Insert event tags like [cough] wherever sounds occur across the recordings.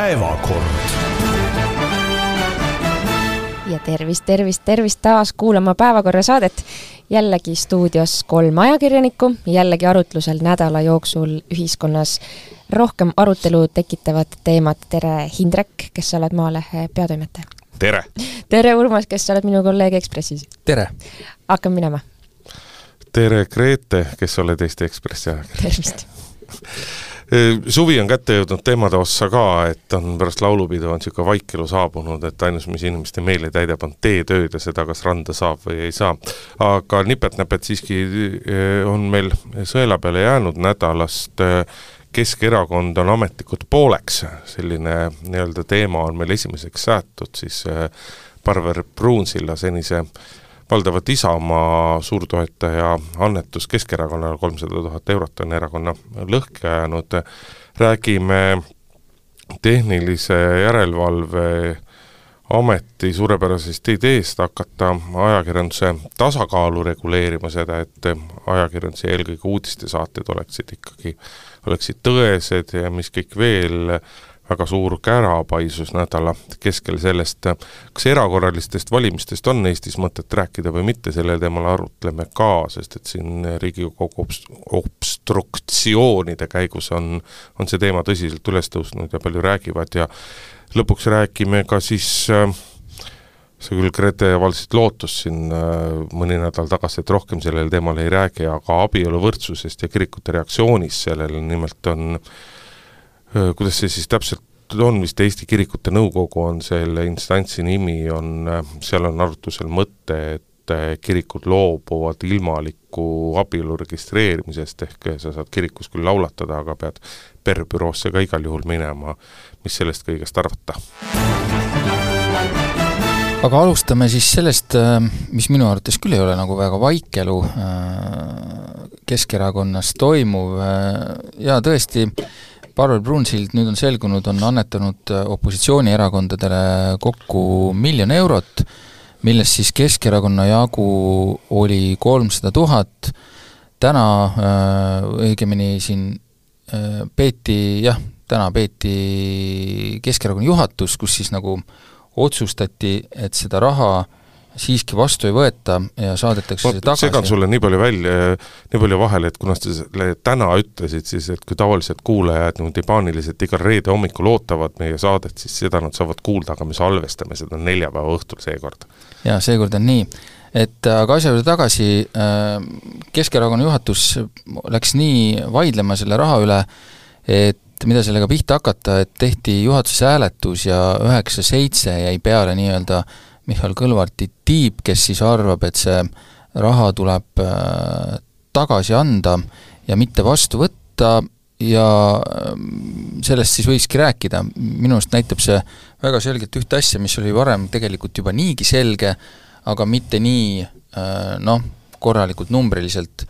päevakord. ja tervist, tervist, tervist taas kuulama Päevakorra saadet. jällegi stuudios kolm ajakirjanikku, jällegi arutlusel nädala jooksul ühiskonnas rohkem arutelu tekitavad teemad. tere, Hindrek, kes sa oled Maalehe peatoimetaja. tere! tere, Urmas, kes sa oled minu kolleeg Ekspressis. tere! hakkame minema. tere, Grete, kes sa oled Eesti Ekspressi ajakirjanik. tervist [laughs] suvi on kätte jõudnud teemade ossa ka, et on pärast laulupidu on niisugune vaikelu saabunud, et ainus, mis inimeste meeli täidab, on teetööd ja seda, kas randa saab või ei saa. aga nipet-näpet siiski on meil sõela peale jäänud nädalast Keskerakond on ametlikult pooleks, selline nii-öelda teema on meil esimeseks säätud siis Parver Pruunsilla senise valdavalt Isamaa suurtoetaja annetus Keskerakonnale, kolmsada tuhat eurot on erakonna lõhki ajanud, räägime tehnilise järelevalve ameti suurepärasest ideest hakata ajakirjanduse tasakaalu reguleerima, seda, et ajakirjanduse ja eelkõige uudistesaated oleksid ikkagi, oleksid tõesed ja mis kõik veel, väga suur kärapaisus nädala keskel sellest, kas erakorralistest valimistest on Eestis mõtet rääkida või mitte, sellel teemal arutleme ka, sest et siin Riigikogu obst-, obstruktsioonide käigus on, on see teema tõsiselt üles tõusnud ja palju räägivad ja lõpuks räägime ka siis äh, sa küll, Grete, avaldasid lootust siin mõni nädal tagasi, et rohkem sellel teemal ei räägi, aga abieluvõrdsusest ja kirikute reaktsioonist sellele nimelt on äh, kuidas see siis täpselt on, vist Eesti Kirikute Nõukogu on selle instantsi nimi, on, seal on arutlusel mõte, et kirikud loobuvad ilmaliku abielu registreerimisest, ehk sa saad kirikus küll laulatada, aga pead perbüroosse ka igal juhul minema. mis sellest kõigest arvata? aga alustame siis sellest, mis minu arvates küll ei ole nagu väga vaikelu Keskerakonnas toimuv ja tõesti, Parvel Brunsild, nüüd on selgunud, on annetanud äh, opositsioonierakondadele kokku miljon eurot, millest siis Keskerakonna jagu oli kolmsada tuhat, täna äh, õigemini siin äh, peeti, jah, täna peeti Keskerakonna juhatus, kus siis nagu otsustati, et seda raha äh, siiski vastu ei võeta ja saadetakse ma see tagasi. segan sulle nii palju välja, nii palju vahele, et kuna sa selle täna ütlesid, siis et kui tavaliselt kuulajad niimoodi paaniliselt igal reede hommikul ootavad meie saadet, siis seda nad saavad kuulda, aga me salvestame seda neljapäeva õhtul seekord. jaa, seekord on nii. et aga asja juurde tagasi, äh, Keskerakonna juhatus läks nii vaidlema selle raha üle, et mida sellega pihta hakata, et tehti juhatuses hääletus ja üheksa-seitse jäi peale nii-öelda äh, Michal Kõlvarti tiib, kes siis arvab, et see raha tuleb äh, tagasi anda ja mitte vastu võtta ja ähm, sellest siis võikski rääkida, minu arust näitab see väga selgelt ühte asja, mis oli varem tegelikult juba niigi selge, aga mitte nii äh, noh, korralikult numbriliselt,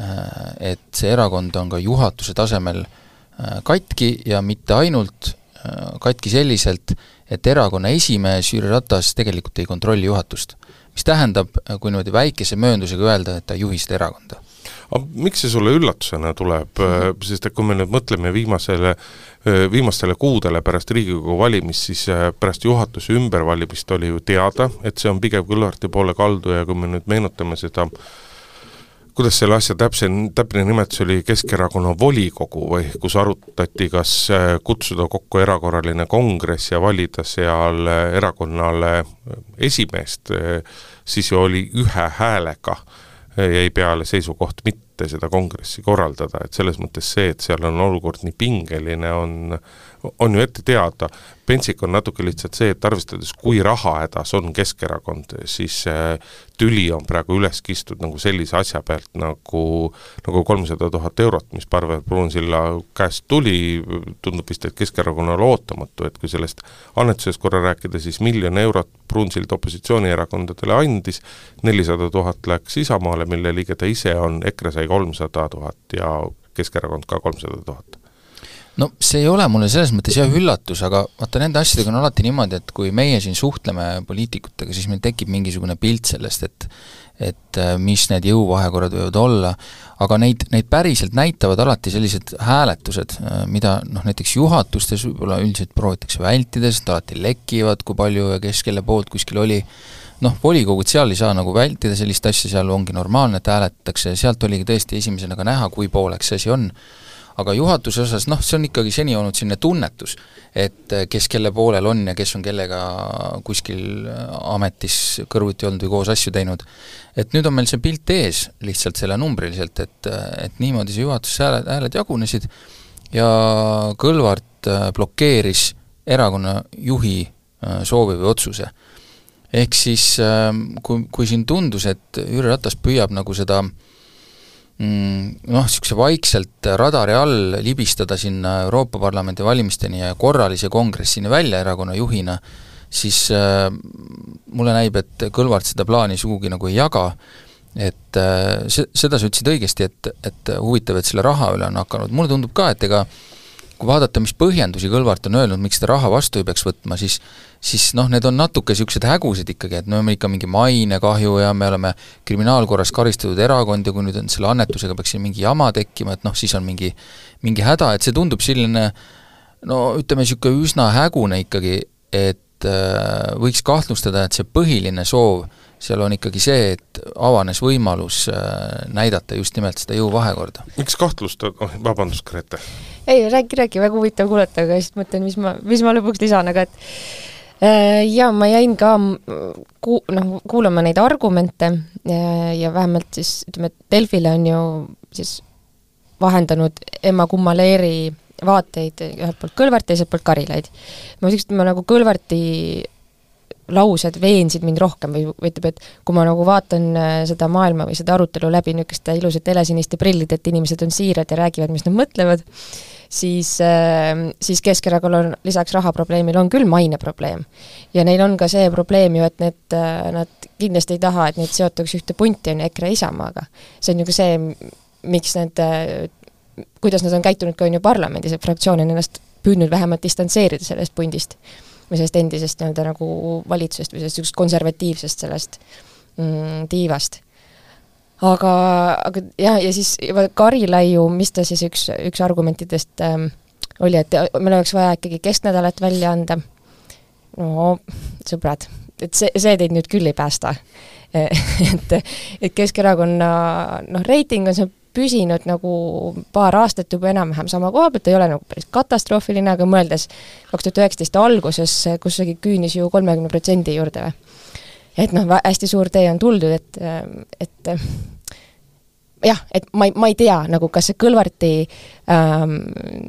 äh, et see erakond on ka juhatuse tasemel katki ja mitte ainult katki selliselt, et erakonna esimees Jüri Ratas tegelikult ei kontrolli juhatust. mis tähendab, kui niimoodi väikese mööndusega öelda, et ta ei juhi seda erakonda. aga miks see sulle üllatusena tuleb -hmm. sest et kui me nüüd mõtleme viimasele, viimastele kuudele pärast Riigikogu valimist, siis pärast juhatuse ümbervalimist oli ju teada, et see on pigem Kõlvarti poole kaldu ja kui me nüüd meenutame seda äh, kuidas selle asja täpse, täpne nimetus oli Keskerakonna volikogu või kus arutati, kas äh, kutsuda kokku erakorraline kongress ja valida seal äh, erakonnale esimeest, äh, siis ju oli ühe häälega jäi peale seisukoht mitte seda kongressi korraldada, et selles mõttes see, et seal on olukord nii pingeline, on on ju ette teada, pentsik on natuke lihtsalt see, et arvestades, kui rahahädas on Keskerakond, siis tüli on praegu üles kistud nagu sellise asja pealt nagu, nagu kolmsada tuhat eurot, mis Parvel Pruunsilla käest tuli, tundub vist, et Keskerakonnale ootamatu, et kui sellest annetusest korra rääkida, siis miljon eurot Pruunsild opositsioonierakondadele andis, nelisada tuhat läks Isamaale, mille liige ta ise on, EKRE sai kolmsada tuhat ja Keskerakond ka kolmsada tuhat. No see ei ole mulle selles mõttes jah üllatus, aga vaata, nende asjadega on alati niimoodi, et kui meie siin suhtleme poliitikutega, siis meil tekib mingisugune pilt sellest, et et äh, mis need jõuvahekorrad võivad olla, aga neid, neid päriselt näitavad alati sellised hääletused, äh, mida noh, näiteks juhatustes võib-olla üldiselt proovitakse vältida, sest alati lekivad, kui palju ja kes kelle poolt kuskil oli, noh, volikogud seal ei saa nagu vältida sellist asja, seal ongi normaalne, et hääletatakse ja sealt oligi tõesti esimesena ka näha, kui pooleks see asi on aga juhatuse osas noh, see on ikkagi seni olnud selline tunnetus, et eh, kes kelle poolel on ja kes on kellega kuskil eh, ametis kõrvuti olnud või koos asju teinud. et nüüd on meil see pilt ees lihtsalt selle numbriliselt, et, eh, et niimoodi see juhatuse hääled, hääled jagunesid ja Kõlvart blokeeris erakonna juhi soovi või otsuse. Ehk siis kui, kui siin tundus, et Jüri Ratas püüab nagu seda äh, Mm, noh, niisuguse vaikselt radari all libistada sinna Euroopa Parlamendi valimisteni ja korralise kongressini välja erakonna juhina, siis äh, mulle näib, et Kõlvart seda plaani sugugi nagu ei jaga, et äh, se-, seda sa ütlesid õigesti, et, et huvitav, et selle raha üle on hakanud, mulle tundub ka, et ega kui vaadata, mis põhjendusi Kõlvart on öelnud, miks seda raha vastu ei peaks võtma, siis siis noh, need on natuke niisugused hägused ikkagi, et me oleme ikka mingi mainekahju ja me oleme kriminaalkorras karistatud erakond ja kui nüüd on selle annetusega peaks siin mingi jama tekkima, et noh, siis on mingi, mingi häda, et see tundub selline no ütleme, niisugune üsna hägune ikkagi, et äh, võiks kahtlustada, et see põhiline soov seal on ikkagi see, et avanes võimalus äh, näidata just nimelt seda jõuvahekorda. miks kahtlustada, oh vabandust, Grete! ei, räägi, räägi, väga huvitav kuulata, aga siis mõtlen, mis ma, mis ma lõpuks lisan, aga et Äh, ja ma jäin ka ku-, noh, kuulama neid argumente ja, ja vähemalt siis ütleme, et Delfile on ju siis vahendanud Emma Kummaleeri vaateid ühelt poolt Kõlvart, teiselt poolt Karilaid. ma ütleks, et ma nagu Kõlvarti laused veensid mind rohkem või, või ütleb, et kui ma nagu vaatan äh, seda maailma või seda arutelu läbi niisuguste ilusate helesiniste prillide, et inimesed on siirad ja räägivad, mis nad mõtlevad, siis, ähm, siis Keskerakonnal on lisaks rahaprobleemile on küll maineprobleem. ja neil on ka see probleem ju, et need, äh, nad kindlasti ei taha, et neid seotakse ühte punti, on ju, EKRE Isamaaga. see on ju ka see, miks need, äh, kuidas nad on käitunud ka on ju parlamendis, et fraktsioon on ennast püüdnud vähemalt distantseerida sellest pundist või sellest endisest nii-öelda nagu valitsusest või sellest niisugusest konservatiivsest sellest mm, tiivast aga, aga jah, ja siis Karilaiu, mis ta siis üks, üks argumentidest ähm, oli, et meil oleks vaja ikkagi kesknädalat välja anda. no sõbrad, et see, see teid nüüd küll ei päästa [laughs] et, et Keskerakonna noh, reiting on seal püsinud nagu paar aastat juba enam-vähem sama koha pealt, ei ole nagu päris katastroofiline, aga mõeldes kaks tuhat üheksateist alguses, kus see küünis ju kolmekümne protsendi juurde või et noh, hästi suur tee on tuldud, et, et jah, et ma ei, ma ei tea nagu, kas see Kõlvarti ähm,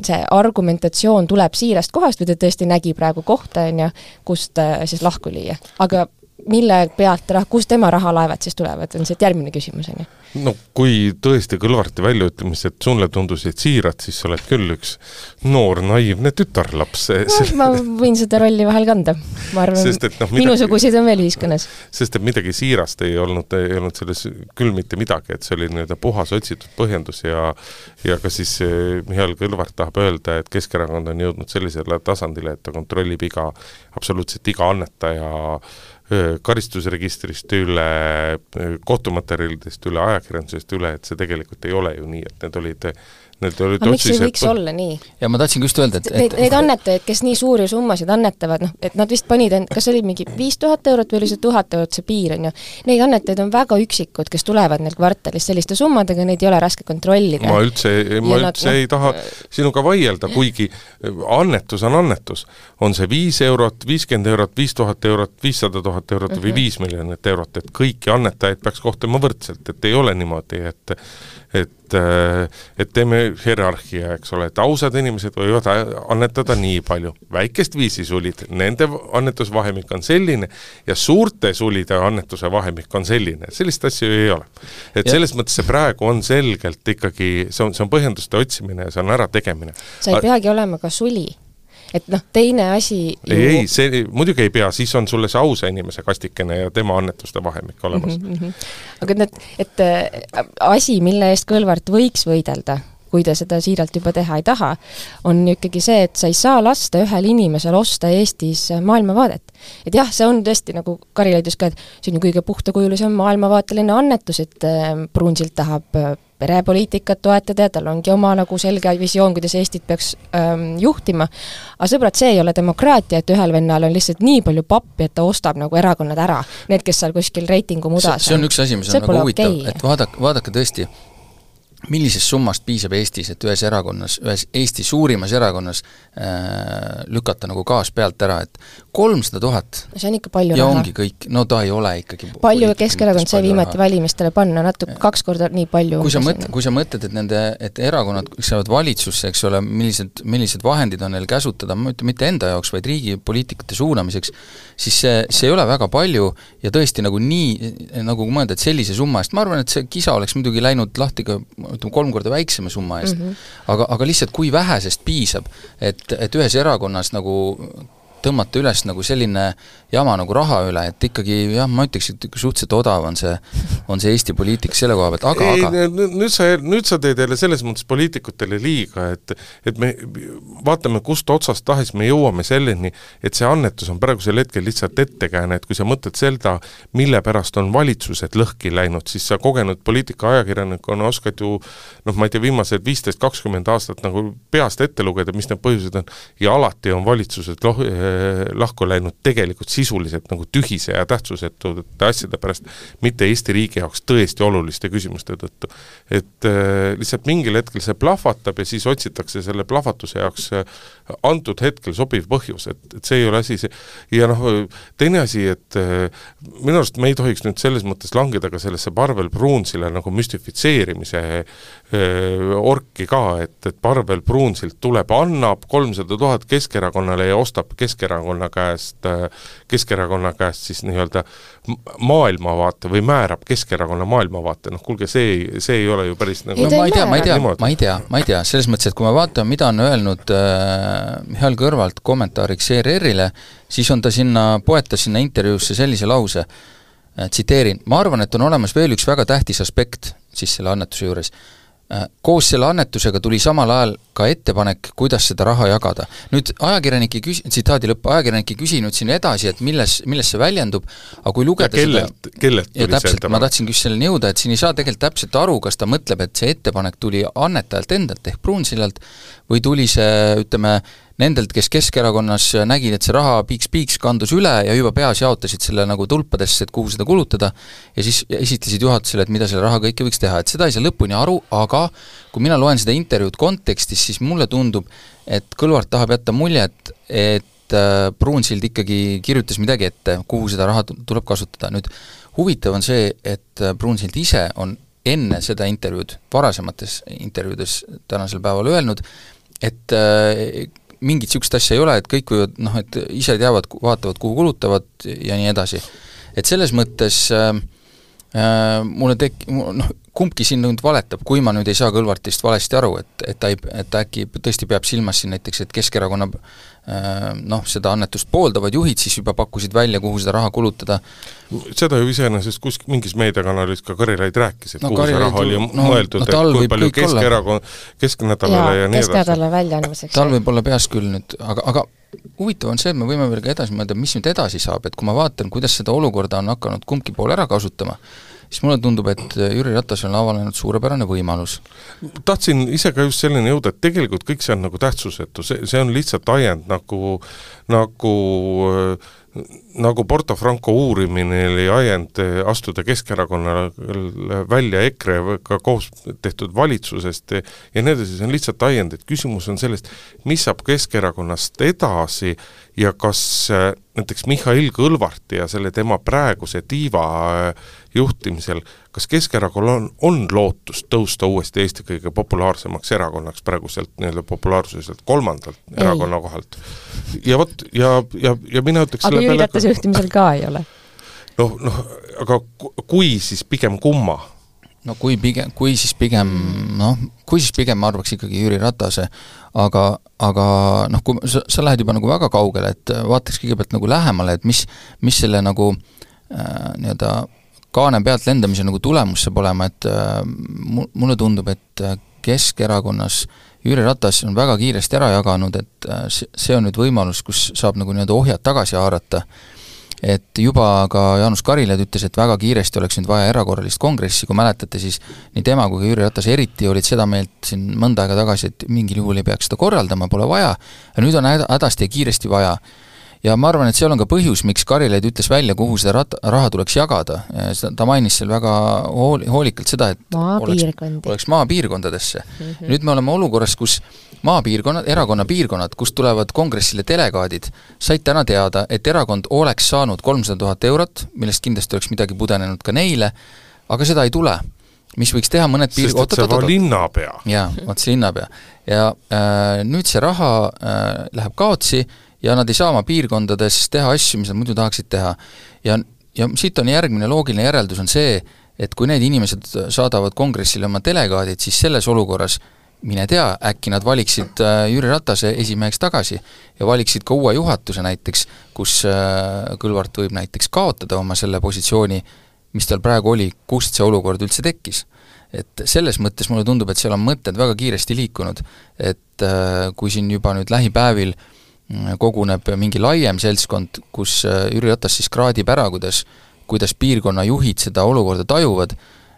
see argumentatsioon tuleb siirast kohast või ta tõesti nägi praegu kohta, on ju, kust äh, siis lahku lüüa. aga mille pealt, kust tema rahalaevad siis tulevad, on see järgmine küsimus, on ju no kui tõesti Kõlvarti väljaütlemised sulle tundusid siirad, siis sa oled küll üks noor naiivne tütarlaps no,. ma võin seda rolli vahel kanda, ma arvan, no, minusuguseid on veel ühiskonnas. sest et midagi siirast ei olnud, ei olnud selles küll mitte midagi, et see oli nii-öelda puhas otsitud põhjendus ja ja ka siis eh, Mihhail Kõlvart tahab öelda, et Keskerakond on jõudnud sellisele tasandile, et ta kontrollib iga, absoluutselt iga annetaja karistusregistrist üle, kohtumaterjalidest üle, ajakirjandusest üle, et see tegelikult ei ole ju nii, et need olid Need olid aga miks ei võiks põh... olla nii? ja ma tahtsingi just öelda, et Neid, neid annetajaid, kes nii suuri summasid annetavad, noh, et nad vist panid end, kas oli mingi viis tuhat eurot või oli see tuhat eurot see piir, on ju, neid annetajaid on väga üksikud, kes tulevad neil kvartalis selliste summadega, neid ei ole raske kontrollida. ma üldse, ma ja üldse nad, ei taha sinuga vaielda, kuigi annetus on annetus. on see viis eurot, viiskümmend eurot, viis tuhat eurot, viissada tuhat eurot mm -hmm. või mhm. viis miljonit eurot, et kõiki annetajaid peaks kohtlema võrdselt, et ei ole niimoodi, et et, äh, et teeme hierarhia, eks ole, et ausad inimesed võivad annetada nii palju, väikest viisi sulid, nende annetusvahemik on selline ja suurte sulide annetuse vahemik on selline, sellist asja ju ei ole. et ja. selles mõttes see praegu on selgelt ikkagi, see on, see on põhjenduste otsimine ja see on ärategemine. sa ei peagi olema ka suli et noh, teine asi ju... ei, ei, see muidugi ei pea, siis on sulle see ausa inimese kastikene ja tema annetuste vahemik olemas mm. -hmm. aga need, et äh, asi, mille eest Kõlvart võiks võidelda, kui ta seda siiralt juba teha ei taha, on ikkagi see, et sa ei saa lasta ühel inimesel osta Eestis maailmavaadet. et jah, see on tõesti, nagu Karilaid ütles ka, et see on ju kõige puhtakujulisem maailmavaateline annetus, et äh, Pruunsild tahab äh, perepoliitikat toetada ja tal ongi oma nagu selge visioon, kuidas Eestit peaks ähm, juhtima, aga sõbrad, see ei ole demokraatia, et ühel vennal on lihtsalt nii palju pappi, et ta ostab nagu erakonnad ära, need, kes seal kuskil reitingu mudas on. see on üks asi, mis on nagu huvitav okay., et vaadake, vaadake tõesti, millisest summast piisab Eestis, et ühes erakonnas, ühes Eesti suurimas erakonnas äh, lükata nagu gaas pealt ära, et kolmsada tuhat. No see on ikka palju ja raha. ongi kõik, no ta ei ole ikkagi palju Keskerakond sai viimati valimistele panna, natuke kaks korda nii palju kui sa mõt-, kui sa mõtled, et nende, et erakonnad, saavad valitsusse, eks ole, millised, millised vahendid on neil käsutada, ma ütlen mitte enda jaoks, vaid riigi poliitikate suunamiseks, siis see, see ei ole väga palju ja tõesti nagu nii, nagu mõelda, et sellise summa eest, ma arvan, et see kisa oleks muidugi läinud lahti ka ütleme, kolm korda väiksema summa eest. Mm, -hmm. aga, aga lihtsalt kui vähesest piisab, et, et ühes erakonnas nagu tõmmata üles nagu selline jama nagu raha üle, et ikkagi jah, ma ütleks, et suhteliselt odav on see, on see Eesti poliitika selle koha pealt, aga, aga nüüd sa, nüüd sa teed jälle selles mõttes poliitikutele liiga, et et me vaatame, kust otsast tahes me jõuame selleni, et see annetus on praegusel hetkel lihtsalt ettekääne, et kui sa mõtled seda, mille pärast on valitsused lõhki läinud, siis sa kogenud poliitikaajakirjanikuna oskad ju noh, ma ei tea, viimased viisteist, kakskümmend aastat nagu peast ette lugeda, mis need põhjused on, ja alati on valitsused loh-, lahku läinud tegelikult sisuliselt nagu tühise ja tähtsusetute asjade pärast, mitte Eesti riigi jaoks tõesti oluliste küsimuste tõttu. et äh, lihtsalt mingil hetkel see plahvatab ja siis otsitakse selle plahvatuse jaoks äh, antud hetkel sobiv põhjus, et, et see ei ole asi, see ja noh, teine asi, et äh, minu arust me ei tohiks nüüd selles mõttes langeda ka sellesse Parvel Pruunsile nagu müstifitseerimise äh, orki ka, et, et Parvel Pruunsilt tuleb, annab kolmsada tuhat Keskerakonnale ja ostab Keskerakonna käest, Keskerakonna käest siis nii-öelda maailmavaate või määrab Keskerakonna maailmavaate, noh kuulge, see ei, see ei ole ju päris nagu no, ma ei tea, ma ei tea, ma ei tea, ma ei tea, selles mõttes, et kui me vaatame, mida on öelnud äh, Mihhail Kõrvalt kommentaariks ERR-ile, siis on ta sinna, poetas sinna intervjuusse sellise lause äh,, tsiteerin, ma arvan, et on olemas veel üks väga tähtis aspekt siis selle annetuse juures Äh, koos selle annetusega tuli samal ajal ka ettepanek, kuidas seda raha jagada. nüüd ajakirjanik ei küsi-, tsitaadi lõpp, ajakirjanik ei küsinud siin edasi, et milles, milles see väljendub, aga kui lugeda ja kellelt, kellelt tuli täpselt, ma tahtsingi just selleni jõuda, et siin ei saa tegelikult täpselt aru, kas ta mõtleb, et see ettepanek tuli annetajalt endalt ehk Pruunsillalt või tuli see, ütleme, nendelt, kes Keskerakonnas nägid, et see raha piiks-piiks kandus üle ja juba peas jaotasid selle nagu tulpadesse, et kuhu seda kulutada, ja siis esitlesid juhatusele, et mida selle raha kõike võiks teha, et seda ei saa lõpuni aru, aga kui mina loen seda intervjuud kontekstis, siis mulle tundub, et Kõlvart tahab jätta muljet, et äh, Pruunsild ikkagi kirjutas midagi ette, kuhu seda raha tuleb kasutada, nüüd huvitav on see, et äh, Pruunsild ise on enne seda intervjuud, varasemates intervjuudes tänasel päeval öelnud, et äh, mingit niisugust asja ei ole, et kõik võivad noh, et ise teavad, vaatavad, kuhu kulutavad ja nii edasi. et selles mõttes äh, mulle tek-, noh, kumbki siin nüüd valetab, kui ma nüüd ei saa Kõlvartist valesti aru, et, et ta ei, et ta äkki tõesti peab silmas siin näiteks, et Keskerakonna äh, noh, seda annetust pooldavad juhid siis juba pakkusid välja, kuhu seda raha kulutada. seda ju iseenesest kuskil mingis meediakanalis ka Karilaid rääkis, et no, kuhu Karilaid, see raha oli no, mõeldud no,, et kui palju Keskerakond, Kesknädalale ja, ja nii edasi. kesknädala väljaandmiseks. tal võib olla peas küll nüüd, aga, aga huvitav on see, et me võime veel ka edasi mõelda, mis nüüd edasi saab, et kui ma vaatan, kuidas seda olukorda on hakanud kumbki pool ära kasutama, siis mulle tundub, et Jüri Ratasel on avanenud suurepärane võimalus. tahtsin ise ka just selleni jõuda, et tegelikult kõik see on nagu tähtsusetu, see, see on lihtsalt ajend nagu, nagu nagu Porto Franco uurimine oli ajend astuda Keskerakonnale välja EKRE-ga koos tehtud valitsusest ja nii edasi, see on lihtsalt ajend, et küsimus on sellest, mis saab Keskerakonnast edasi ja kas näiteks Mihhail Kõlvarti ja selle tema praeguse tiiva juhtimisel, kas Keskerakonnal on, on lootust tõusta uuesti Eesti kõige populaarsemaks erakonnaks praeguselt nii-öelda populaarsuselt kolmandalt ei. erakonna kohalt? ja vot, ja, ja, ja mina ütleks aga Jüri Ratase juhtimisel ka ei ole? noh, noh, aga kui, siis pigem kumma? no kui pigem, kui siis pigem noh, kui siis pigem ma arvaks ikkagi Jüri Ratase, aga, aga noh, kui sa, sa lähed juba nagu väga kaugele, et vaataks kõigepealt nagu lähemale, et mis, mis selle nagu äh, nii-öelda kaane pealt lendamise nagu tulemus saab olema, et äh, mulle tundub, et äh, Keskerakonnas Jüri Ratas on väga kiiresti ära jaganud, et see on nüüd võimalus, kus saab nagu nii-öelda ohjad tagasi haarata. Et juba ka Jaanus Karilaid ütles, et väga kiiresti oleks nüüd vaja erakorralist kongressi, kui mäletate, siis nii tema kui ka Jüri Ratas eriti olid seda meelt siin mõnda aega tagasi, et mingil juhul ei peaks seda korraldama, pole vaja, ja nüüd on hädasti ja kiiresti vaja ja ma arvan, et seal on ka põhjus, miks Karilaid ütles välja, kuhu seda rat-, raha tuleks jagada. ta mainis seal väga hool-, hoolikalt seda, et oleks, oleks maapiirkondadesse mm. -hmm. nüüd me oleme olukorras, kus maapiirkonnad, erakonna piirkonnad, kust tulevad kongressile delegaadid, said täna teada, et erakond oleks saanud kolmsada tuhat eurot, millest kindlasti oleks midagi pudenenud ka neile, aga seda ei tule mis võiks teha mõned piir-, sest et see on linnapea. jaa, vot see linnapea. ja äh, nüüd see raha äh, läheb kaotsi äh,, ja nad ei saa oma piirkondades teha asju, mis nad muidu tahaksid teha. ja, ja siit on järgmine loogiline järeldus, on see, et kui need inimesed saadavad kongressile oma delegaadid, siis selles olukorras mine tea, äkki nad valiksid äh, Jüri Ratase esimeheks tagasi ja valiksid ka uue juhatuse näiteks, kus äh, Kõlvart võib näiteks kaotada oma selle positsiooni, mis tal praegu oli, kust see olukord üldse tekkis. et selles mõttes mulle tundub, et seal on mõtted väga kiiresti liikunud, et äh, kui siin juba nüüd lähipäevil äh, koguneb mingi laiem seltskond, kus äh, Jüri Ratas siis kraadib ära, kuidas, kuidas piirkonna juhid seda olukorda tajuvad,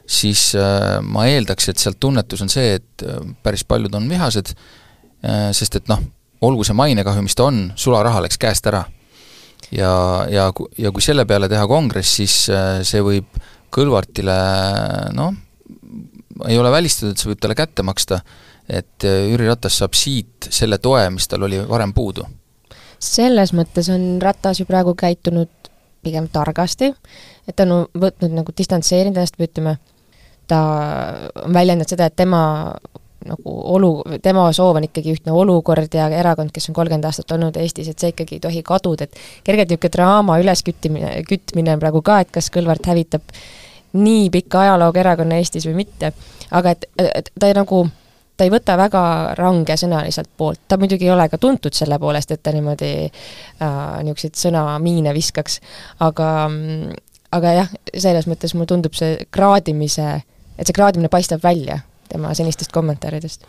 siis äh, ma eeldaks, et sealt tunnetus on see, et äh, päris paljud on vihased, sest et noh, olgu see mainekahju, mis ta on, sularaha läks käest ära. ja, ja, ja kui selle peale teha kongress, siis see võib Kõlvartile noh, ei ole välistatud, et see võib talle kätte maksta, et Jüri Ratas saab siit selle toe, mis tal oli varem puudu. Selles mõttes on Ratas ju praegu käitunud pigem targasti, et ta on võtnud nagu distantseerinud ennast või ütleme, ta on väljendanud seda, et tema nagu olu, tema soov on ikkagi ühtne olukord ja erakond, kes on kolmkümmend aastat olnud Eestis, et see ikkagi ei tohi kaduda, et kergelt niisugune draama ülesküttimine, kütmine on praegu ka, et kas Kõlvart hävitab nii pika ajalooga erakonna Eestis või mitte, aga et, et ta nagu ta ei võta väga rangesõnaliselt poolt, ta muidugi ei ole ka tuntud selle poolest, et ta niimoodi äh, niisuguseid sõnamiine viskaks, aga aga jah, selles mõttes mulle tundub see kraadimise, et see kraadimine paistab välja tema senistest kommentaaridest.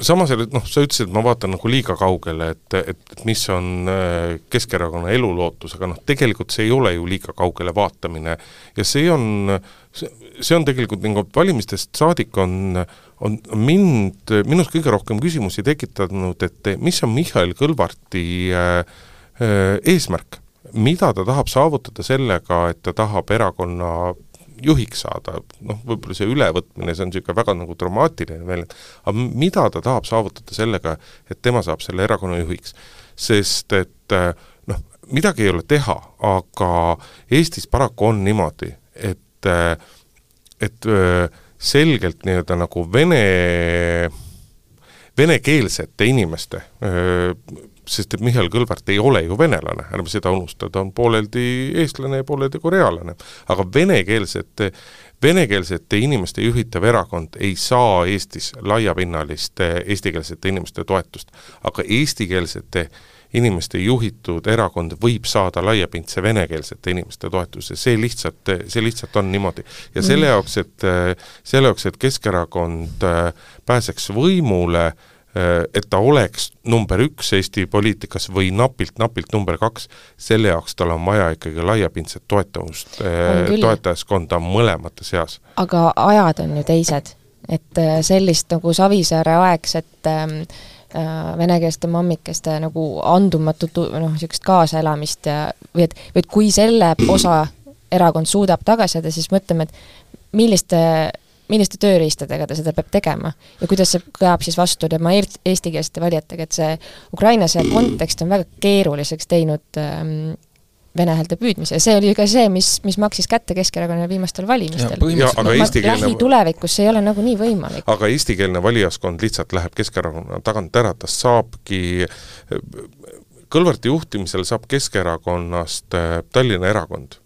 samas jälle noh, sa ütlesid, et ma vaatan nagu liiga kaugele, et, et, et mis on äh, Keskerakonna elulootus, aga noh, tegelikult see ei ole ju liiga kaugele vaatamine ja see on, see on tegelikult nagu valimistest saadik on, on mind, minus kõige rohkem küsimusi tekitanud, et mis on Mihhail Kõlvarti äh, äh, eesmärk mida ta tahab saavutada sellega, et ta tahab erakonna juhiks saada, noh, võib-olla see ülevõtmine, see on niisugune väga nagu dramaatiline väljend, aga mida ta tahab saavutada sellega, et tema saab selle erakonna juhiks? sest et noh, midagi ei ole teha, aga Eestis paraku on niimoodi, et, et selgelt nii-öelda nagu vene, venekeelsete inimeste sest et Mihhail Kõlvart ei ole ju venelane, ärme seda unusta, ta on pooleldi eestlane ja pooleldi korealane. aga venekeelsete, venekeelsete inimeste juhitav erakond ei saa Eestis laiapinnalist eestikeelsete inimeste toetust. aga eestikeelsete inimeste juhitud erakond võib saada laiapindse venekeelsete inimeste toetuse, see lihtsalt, see lihtsalt on niimoodi. ja selle mm. jaoks, et, selle jaoks, et Keskerakond pääseks võimule äh, Äh, et ta oleks number üks Eesti poliitikas või napilt-napilt number kaks, selle jaoks tal on vaja ikkagi laiapindset toetavust, äh, toetajaskonda mõlemate seas. aga ajad on ju teised, et äh, sellist nagu Savisaare aegset ähm, äh, venekeelsete mammikeste nagu andumatut noh, niisugust kaasaelamist ja või et, või et kui selle osa erakond suudab tagasi saada, siis mõtleme, et milliste milliste tööriistadega ta seda peab tegema ja kuidas see kõlab siis vastu tema eestikeelsete valijatega, et see Ukraina see kontekst on väga keeruliseks teinud ähm, vene häälte püüdmise ja see oli ka see, mis, mis maksis kätte Keskerakonnale viimastel valimistel. lähitulevikus see ei ole nagunii võimalik. aga eestikeelne valijaskond lihtsalt läheb Keskerakonna tagant ära, ta saabki Kõlvarti juhtimisel saab Keskerakonnast äh, Tallinna erakond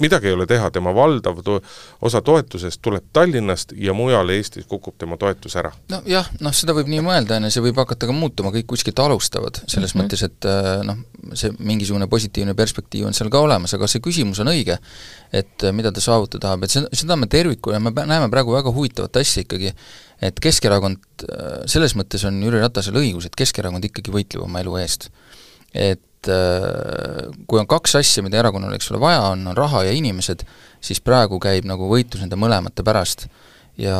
midagi ei ole teha, tema valdav to-, osa toetusest tuleb Tallinnast ja mujal Eestis kukub tema toetus ära. nojah, noh seda võib nii mõelda, on ju, see võib hakata ka muutuma, kõik kuskilt alustavad, selles mm -hmm. mõttes, et äh, noh, see mingisugune positiivne perspektiiv on seal ka olemas, aga see küsimus on õige, et äh, mida ta saavutada tahab, et seda, seda me tervikuna, me näeme praegu väga huvitavat asja ikkagi, et Keskerakond, äh, selles mõttes on Jüri Ratasel õigus, et Keskerakond ikkagi võitleb oma elu eest. et äh, kui on kaks asja, mida erakonnal, eks ole, vaja on, on raha ja inimesed, siis praegu käib nagu võitlus nende mõlemate pärast. ja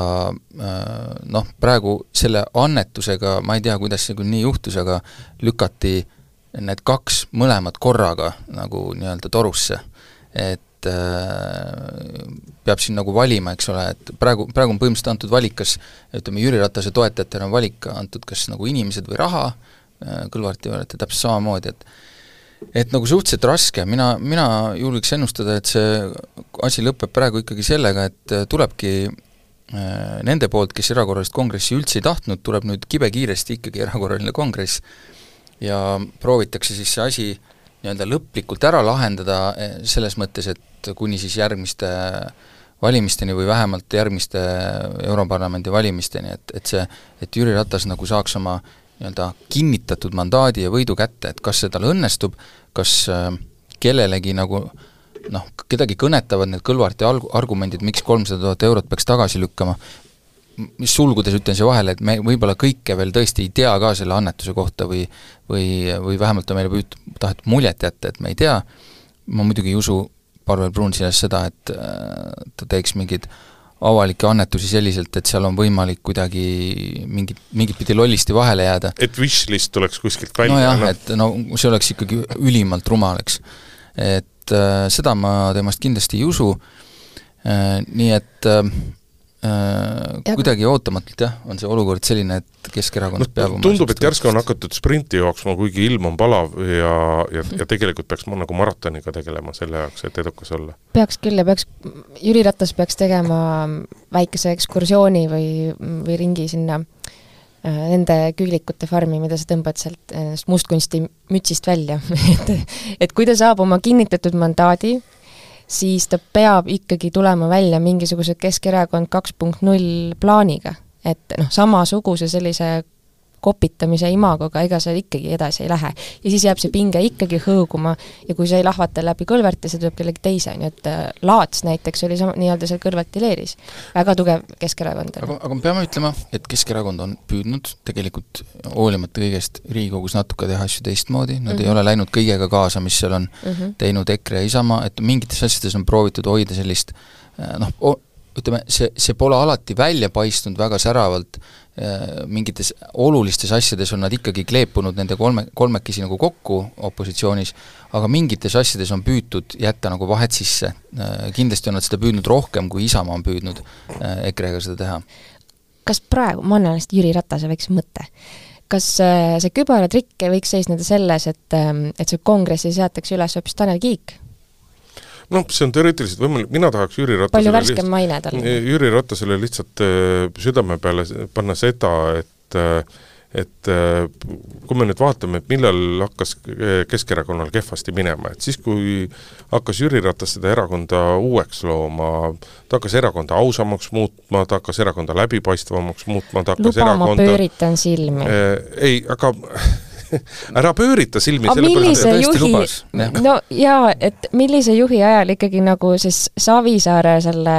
noh, praegu selle annetusega, ma ei tea, kuidas see küll nii juhtus, aga lükati need kaks mõlemad korraga nagu nii-öelda torusse. et et äh, peab siin nagu valima, eks ole, et praegu, praegu on põhimõtteliselt antud valik, kas ütleme, Jüri Ratase toetajatele on valik antud kas nagu inimesed või raha, äh, Kõlvarti olete täpselt samamoodi, et et nagu suhteliselt raske, mina, mina julgeks ennustada, et see asi lõpeb praegu ikkagi sellega, et tulebki äh, nende poolt, kes erakorralist kongressi üldse ei tahtnud, tuleb nüüd kibekiiresti ikkagi erakorraline kongress. Ja proovitakse siis see asi nii-öelda lõplikult ära lahendada selles mõttes, et kuni siis järgmiste valimisteni või vähemalt järgmiste Europarlamendi valimisteni, et, et see, et Jüri Ratas nagu saaks oma nii-öelda kinnitatud mandaadi ja võidu kätte, et kas see tal õnnestub, kas äh, kellelegi nagu noh, kedagi kõnetavad need Kõlvarti alg-, argumendid, miks kolmsada tuhat eurot peaks tagasi lükkama, mis sulgudes ütlen siia vahele, et me võib-olla kõike veel tõesti ei tea ka selle annetuse kohta või või, või vähemalt on meile püüd-, tahetud muljet jätta, et me ei tea, ma muidugi ei usu Parvel Pruunsiljas seda, et äh, ta teeks mingeid avalikke annetusi selliselt, et seal on võimalik kuidagi mingit, mingit pidi lollisti vahele jääda. et wishlist tuleks kuskilt välja? nojah no., et no see oleks ikkagi ülimalt rumal, eks. et äh, seda ma temast kindlasti ei usu äh,, nii et äh, kuidagi ootamatult jah, on see olukord selline, et Keskerakond no, peab tundub, et järsku on hakatud sprinti jooksma, kuigi ilm on palav ja, ja, ja tegelikult peaks nagu maratoniga tegelema selle jaoks, et edukas olla. peaks küll ja peaks, Jüri Ratas peaks tegema väikese ekskursiooni või, või ringi sinna äh, nende küülikute farmi, mida sa tõmbad sealt ennast mustkunsti mütsist välja [laughs] et, et kui ta saab oma kinnitatud mandaadi, siis ta peab ikkagi tulema välja mingisuguse Keskerakond kaks punkt null plaaniga. et noh, samasuguse sellise kopitamise imagoga, ega see ikkagi edasi ei lähe. ja siis jääb see pinge ikkagi hõõguma ja kui see ei lahvata läbi Kõlvarti, see tuleb kellegi teise, on ju, et äh, Laats näiteks oli sama, nii-öelda seal Kõlvarti leeris. väga tugev Keskerakond. aga, aga me peame ütlema, et Keskerakond on püüdnud tegelikult hoolimata kõigest Riigikogus natuke teha asju teistmoodi, nad mm -hmm. ei mhm. ole läinud kõigega kaasa, mis seal on mm -hmm. teinud EKRE ja Isamaa, et mingites asjades on proovitud hoida sellist äh, noh, ütleme, see, see pole alati välja paistnud väga säravalt, äh, mingites olulistes asjades on nad ikkagi kleepunud nende kolme, kolmekesi nagu kokku opositsioonis, aga mingites asjades on püütud jätta nagu vahet sisse. Äh, kindlasti on nad seda püüdnud rohkem, kui Isamaa on püüdnud äh, EKRE-ga seda teha. kas praegu, ma annan lihtsalt Jüri Ratase väikse mõtte, kas see kübaratrikk võiks seisneda selles, et, ähm, et see kongressi seatakse üles hoopis Tanel Kiik? Noh, see on teoreetiliselt võimalik, mina tahaks Jüri Ratasele palju värskem maine tal. Jüri Ratasele lihtsalt äh, südame peale panna seda, et äh, et kui me nüüd vaatame, et millal hakkas Keskerakonnal kehvasti minema, et siis, kui hakkas Jüri Ratas seda erakonda uueks looma, ta hakkas erakonda ausamaks muutma, ta hakkas erakonda läbipaistvamaks muutma, ta hakkas luba, erakonda pööritan silmi. Ei, aga [laughs] [laughs] ära pöörita silmi, sellise juhi, [laughs] no jaa, et millise juhi ajal ikkagi nagu siis Savisaare selle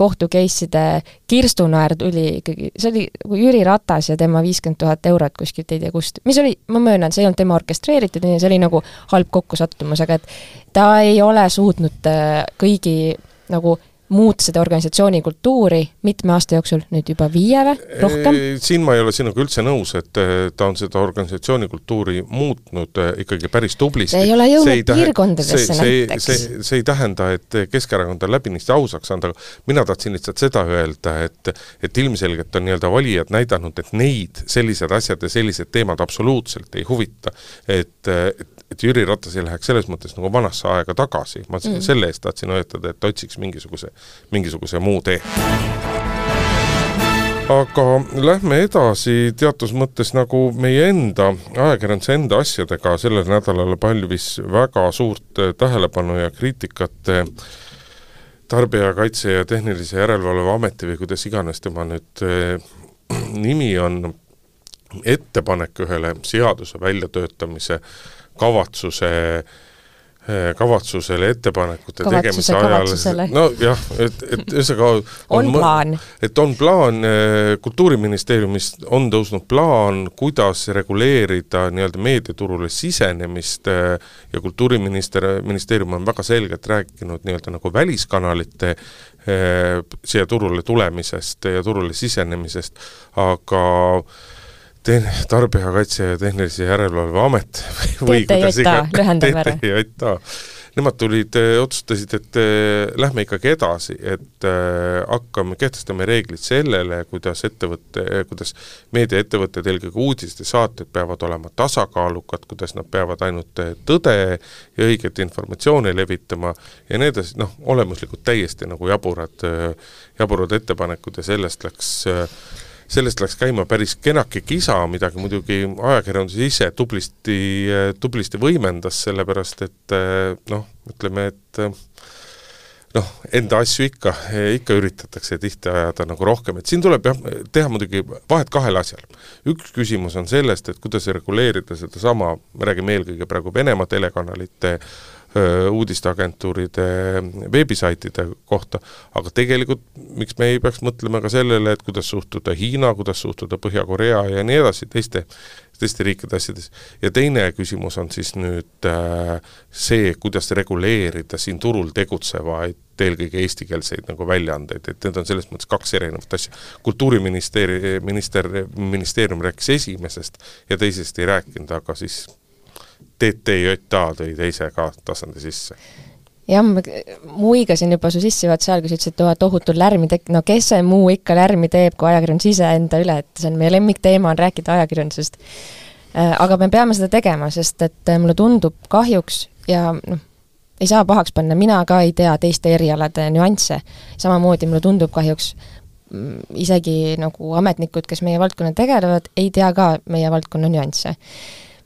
kohtu case'ide kirstunaer tuli ikkagi, see oli Jüri Ratas ja tema viiskümmend tuhat eurot kuskilt ei tea kust, mis oli, ma möönan, see ei olnud tema orkestreeritud, see oli nagu halb kokkusattumus, aga et ta ei ole suutnud äh, kõigi nagu muuta seda organisatsiooni kultuuri mitme aasta jooksul, nüüd juba viie või rohkem? siin ma ei ole sinuga üldse nõus, et eh, ta on seda organisatsiooni kultuuri muutnud eh, ikkagi päris tublisti. ei ole jõudnud piirkondadesse näiteks. see, see ei tähenda, et Keskerakond on läbinisti ausaks saanud, aga mina tahtsin lihtsalt seda öelda, et et ilmselgelt on nii-öelda valijad näidanud, et neid sellised asjad ja sellised teemad absoluutselt ei huvita. et, et et Jüri Ratas ei läheks selles mõttes nagu vanasse aega tagasi, ma mm. selle eest tahtsin hoiatada, et otsiks mingisuguse, mingisuguse muu tee. aga lähme edasi teatud mõttes nagu meie enda, ajakirjanduse enda asjadega, sellel nädalal pälvis väga suurt tähelepanu ja kriitikat Tarbijakaitse ja Tehnilise Järelevalve Ameti või kuidas iganes tema nüüd eh, [clears throat] nimi on, ettepanek ühele seaduse väljatöötamise äh, kavatsuse Eh, kavatsusele, ettepanekute tegemise ajal, nojah, et, et ühesõnaga On plaan. et on plaan, eh, Kultuuriministeeriumist on tõusnud plaan, kuidas reguleerida nii-öelda meediaturule sisenemist eh, ja kultuuriminister, ministeerium on väga selgelt rääkinud nii-öelda nagu väliskanalite siia turule tulemisest ja turule sisenemisest, aga teen-, Tarbijakaitse ja Tehnilise Järelevalve Amet [laughs] või kuidas TTJA, iga- lühendame ära. TTJA, nemad tulid, otsustasid, et eh, lähme ikkagi edasi, et eh, hakkame, kehtestame reeglid sellele, kuidas ettevõte, kuidas meediaettevõtted, eelkõige uudistesaated peavad olema tasakaalukad, kuidas nad peavad ainult eh, tõde ja õiget informatsiooni levitama ja nii edasi, noh, olemuslikult täiesti nagu jaburad, jaburad ettepanekud ja sellest läks sellest läks käima päris kenake kisa, midagi muidugi ajakirjandus ise tublisti, tublisti võimendas, sellepärast et noh, ütleme, et noh, enda asju ikka, ikka üritatakse tihti ajada nagu rohkem, et siin tuleb jah, teha muidugi vahet kahel asjal. üks küsimus on sellest, et kuidas reguleerida sedasama, me räägime eelkõige praegu Venemaa telekanalite uudisteagentuuride veebisaitide kohta, aga tegelikult miks me ei peaks mõtlema ka sellele, et kuidas suhtuda Hiina, kuidas suhtuda Põhja-Korea ja nii edasi, teiste, teiste riikide asjades. ja teine küsimus on siis nüüd äh, see, kuidas reguleerida siin turul tegutsevaid eelkõige eestikeelseid nagu väljaandeid, et need on selles mõttes kaks erinevat asja. kultuuriministeeri-, minister, ministeerium rääkis esimesest ja teisest ei rääkinud, aga siis TTJA tõi teise ka tasandi sisse jah, ma muigasin juba su sissejuhatuse ajal, kui sa ütlesid, et tohutu lärmi tek-, no kes see muu ikka lärmi teeb, kui ajakirjandus iseenda üle, et see on meie lemmikteema, on rääkida ajakirjandusest. Aga me peame seda tegema, sest et mulle tundub kahjuks ja noh, ei saa pahaks panna, mina ka ei tea teiste erialade nüansse. samamoodi mulle tundub kahjuks mm, isegi nagu ametnikud, kes meie valdkonnaga tegelevad, ei tea ka meie valdkonna nüansse.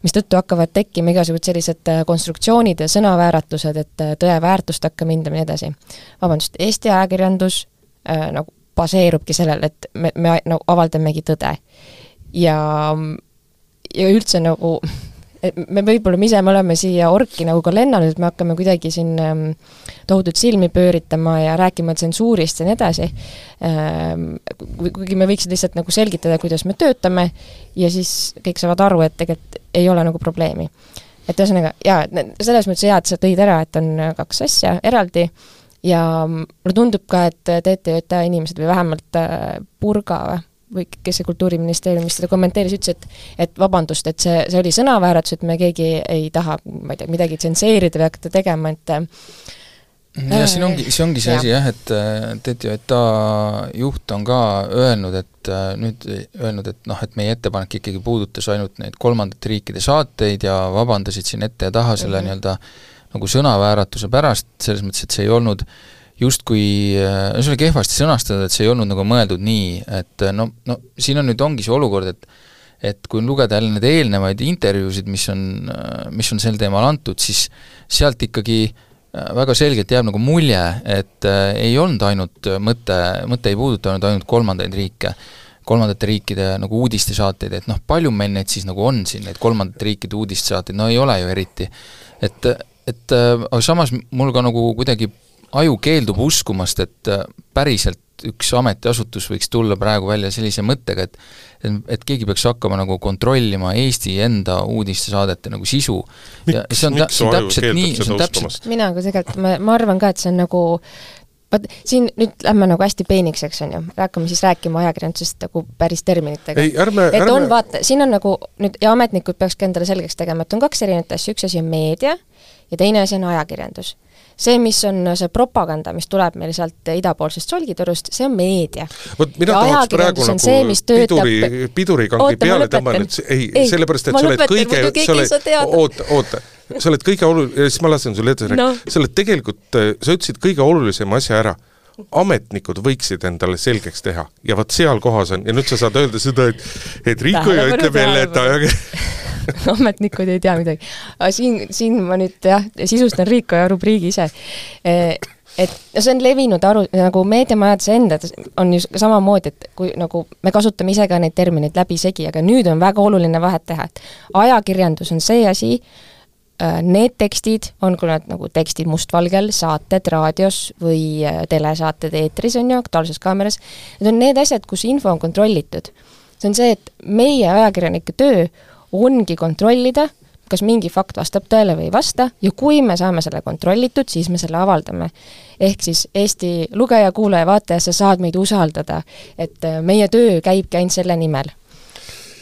Mistõttu hakkavad tekkima igasugused sellised äh, konstruktsioonid ja sõnavääratused, et äh, tõe väärtust hakkame hindama ja nii edasi. vabandust, Eesti ajakirjandus äh, nagu baseerubki sellel, et me, me nagu avaldamegi tõde. ja, ja üldse nagu [laughs] et me võib-olla, ise, me oleme siia orki nagu ka lennanud, et me hakkame kuidagi siin ähm, tohutult silmi pööritama ja rääkima tsensuurist ja nii edasi ähm,, kuigi me võiks lihtsalt nagu selgitada, kuidas me töötame ja siis kõik saavad aru, et tegelikult ei ole nagu probleemi. et ühesõnaga, jaa, selles mõttes hea, et sa tõid ära, et on kaks asja eraldi ja mulle tundub ka, et TTJA inimesed või vähemalt äh, Purga või või kes see Kultuuriministeeriumist seda kommenteeris, ütles, et et vabandust, et see, see oli sõnavääratus, et me keegi ei taha, ma ei tea, midagi tsenseerida või hakata tegema, et jah, siin ongi, see ongi see asi jah, et äh, TTJA juht on ka öelnud, et äh, nüüd öelnud, et noh, et meie ettepanek ikkagi puudutas ainult neid kolmandate riikide saateid ja vabandasid siin ette ja taha selle mm -hmm. nii-öelda nagu sõnavääratuse pärast, selles mõttes, et see ei olnud äh, justkui, äh, see oli kehvasti sõnastatud, et see ei olnud nagu mõeldud nii, et äh, no, no siin on nüüd, ongi see olukord, et et kui lugeda jälle neid eelnevaid intervjuusid, mis on, äh, mis on sel teemal antud, siis sealt ikkagi väga selgelt jääb nagu mulje, et ei olnud ainult mõte, mõte ei puudutanud ainult kolmandaid riike, kolmandate riikide nagu uudistesaateid, et noh, palju meil neid siis nagu on siin, neid kolmandate riikide uudistesaateid, no ei ole ju eriti. et, et aga samas mul ka nagu kuidagi aju keeldub uskumast, et äh, päriselt üks ametiasutus võiks tulla praegu välja sellise mõttega, et et, et keegi peaks hakkama nagu kontrollima Eesti enda uudistesaadete nagu sisu. miks, miks su aju keeldub seda uskumast? mina ka tegelikult, ma, ma arvan ka, et see on nagu vaat siin nüüd lähme nagu hästi peeniks, eks on ju, hakkame siis rääkima ajakirjandusest nagu päris terminitega. et ärme on, vaata, siin on nagu nüüd, ja ametnikud peakski endale selgeks tegema, et on kaks erinevat asja, üks asi on meedia ja teine asi on ajakirjandus see, mis on see propaganda, mis tuleb meil sealt idapoolsest solgitorust, see on meedia. vot mina tahaks praegu nagu see, piduri, pidurikangi peale tõmmata, et ei, ei, sellepärast, et sa oled kõige, sa oled, oota, oota, sa oled kõige olulisem, siis ma lasen sul edasi rääkida. No., sa oled tegelikult, sa ütlesid kõige olulisema asja ära. Ametnikud võiksid endale selgeks teha. Ja vot seal kohas on, ja nüüd sa saad öelda seda, et et Riiko ju ütleb jälle, et ajakirjandus [laughs] ametnikud ei tea midagi. aga siin, siin ma nüüd jah, sisustan Riiko ja rubriigi ise e, et see on levinud aru, nagu meediamajades endad on ju samamoodi, et kui nagu me kasutame ise ka neid termineid läbisegi, aga nüüd on väga oluline vahet teha, et ajakirjandus on see asi, äh, need tekstid, olgu nad nagu tekstid mustvalgel, saated raadios või äh, telesaated eetris, on ju, Aktuaalses Kaameras, need on need asjad, kus info on kontrollitud. see on see, et meie ajakirjanike töö ongi kontrollida, kas mingi fakt vastab tõele või ei vasta ja kui me saame selle kontrollitud, siis me selle avaldame. ehk siis Eesti lugeja, kuulaja, vaataja, sa saad meid usaldada, et äh, meie töö käibki ainult selle nimel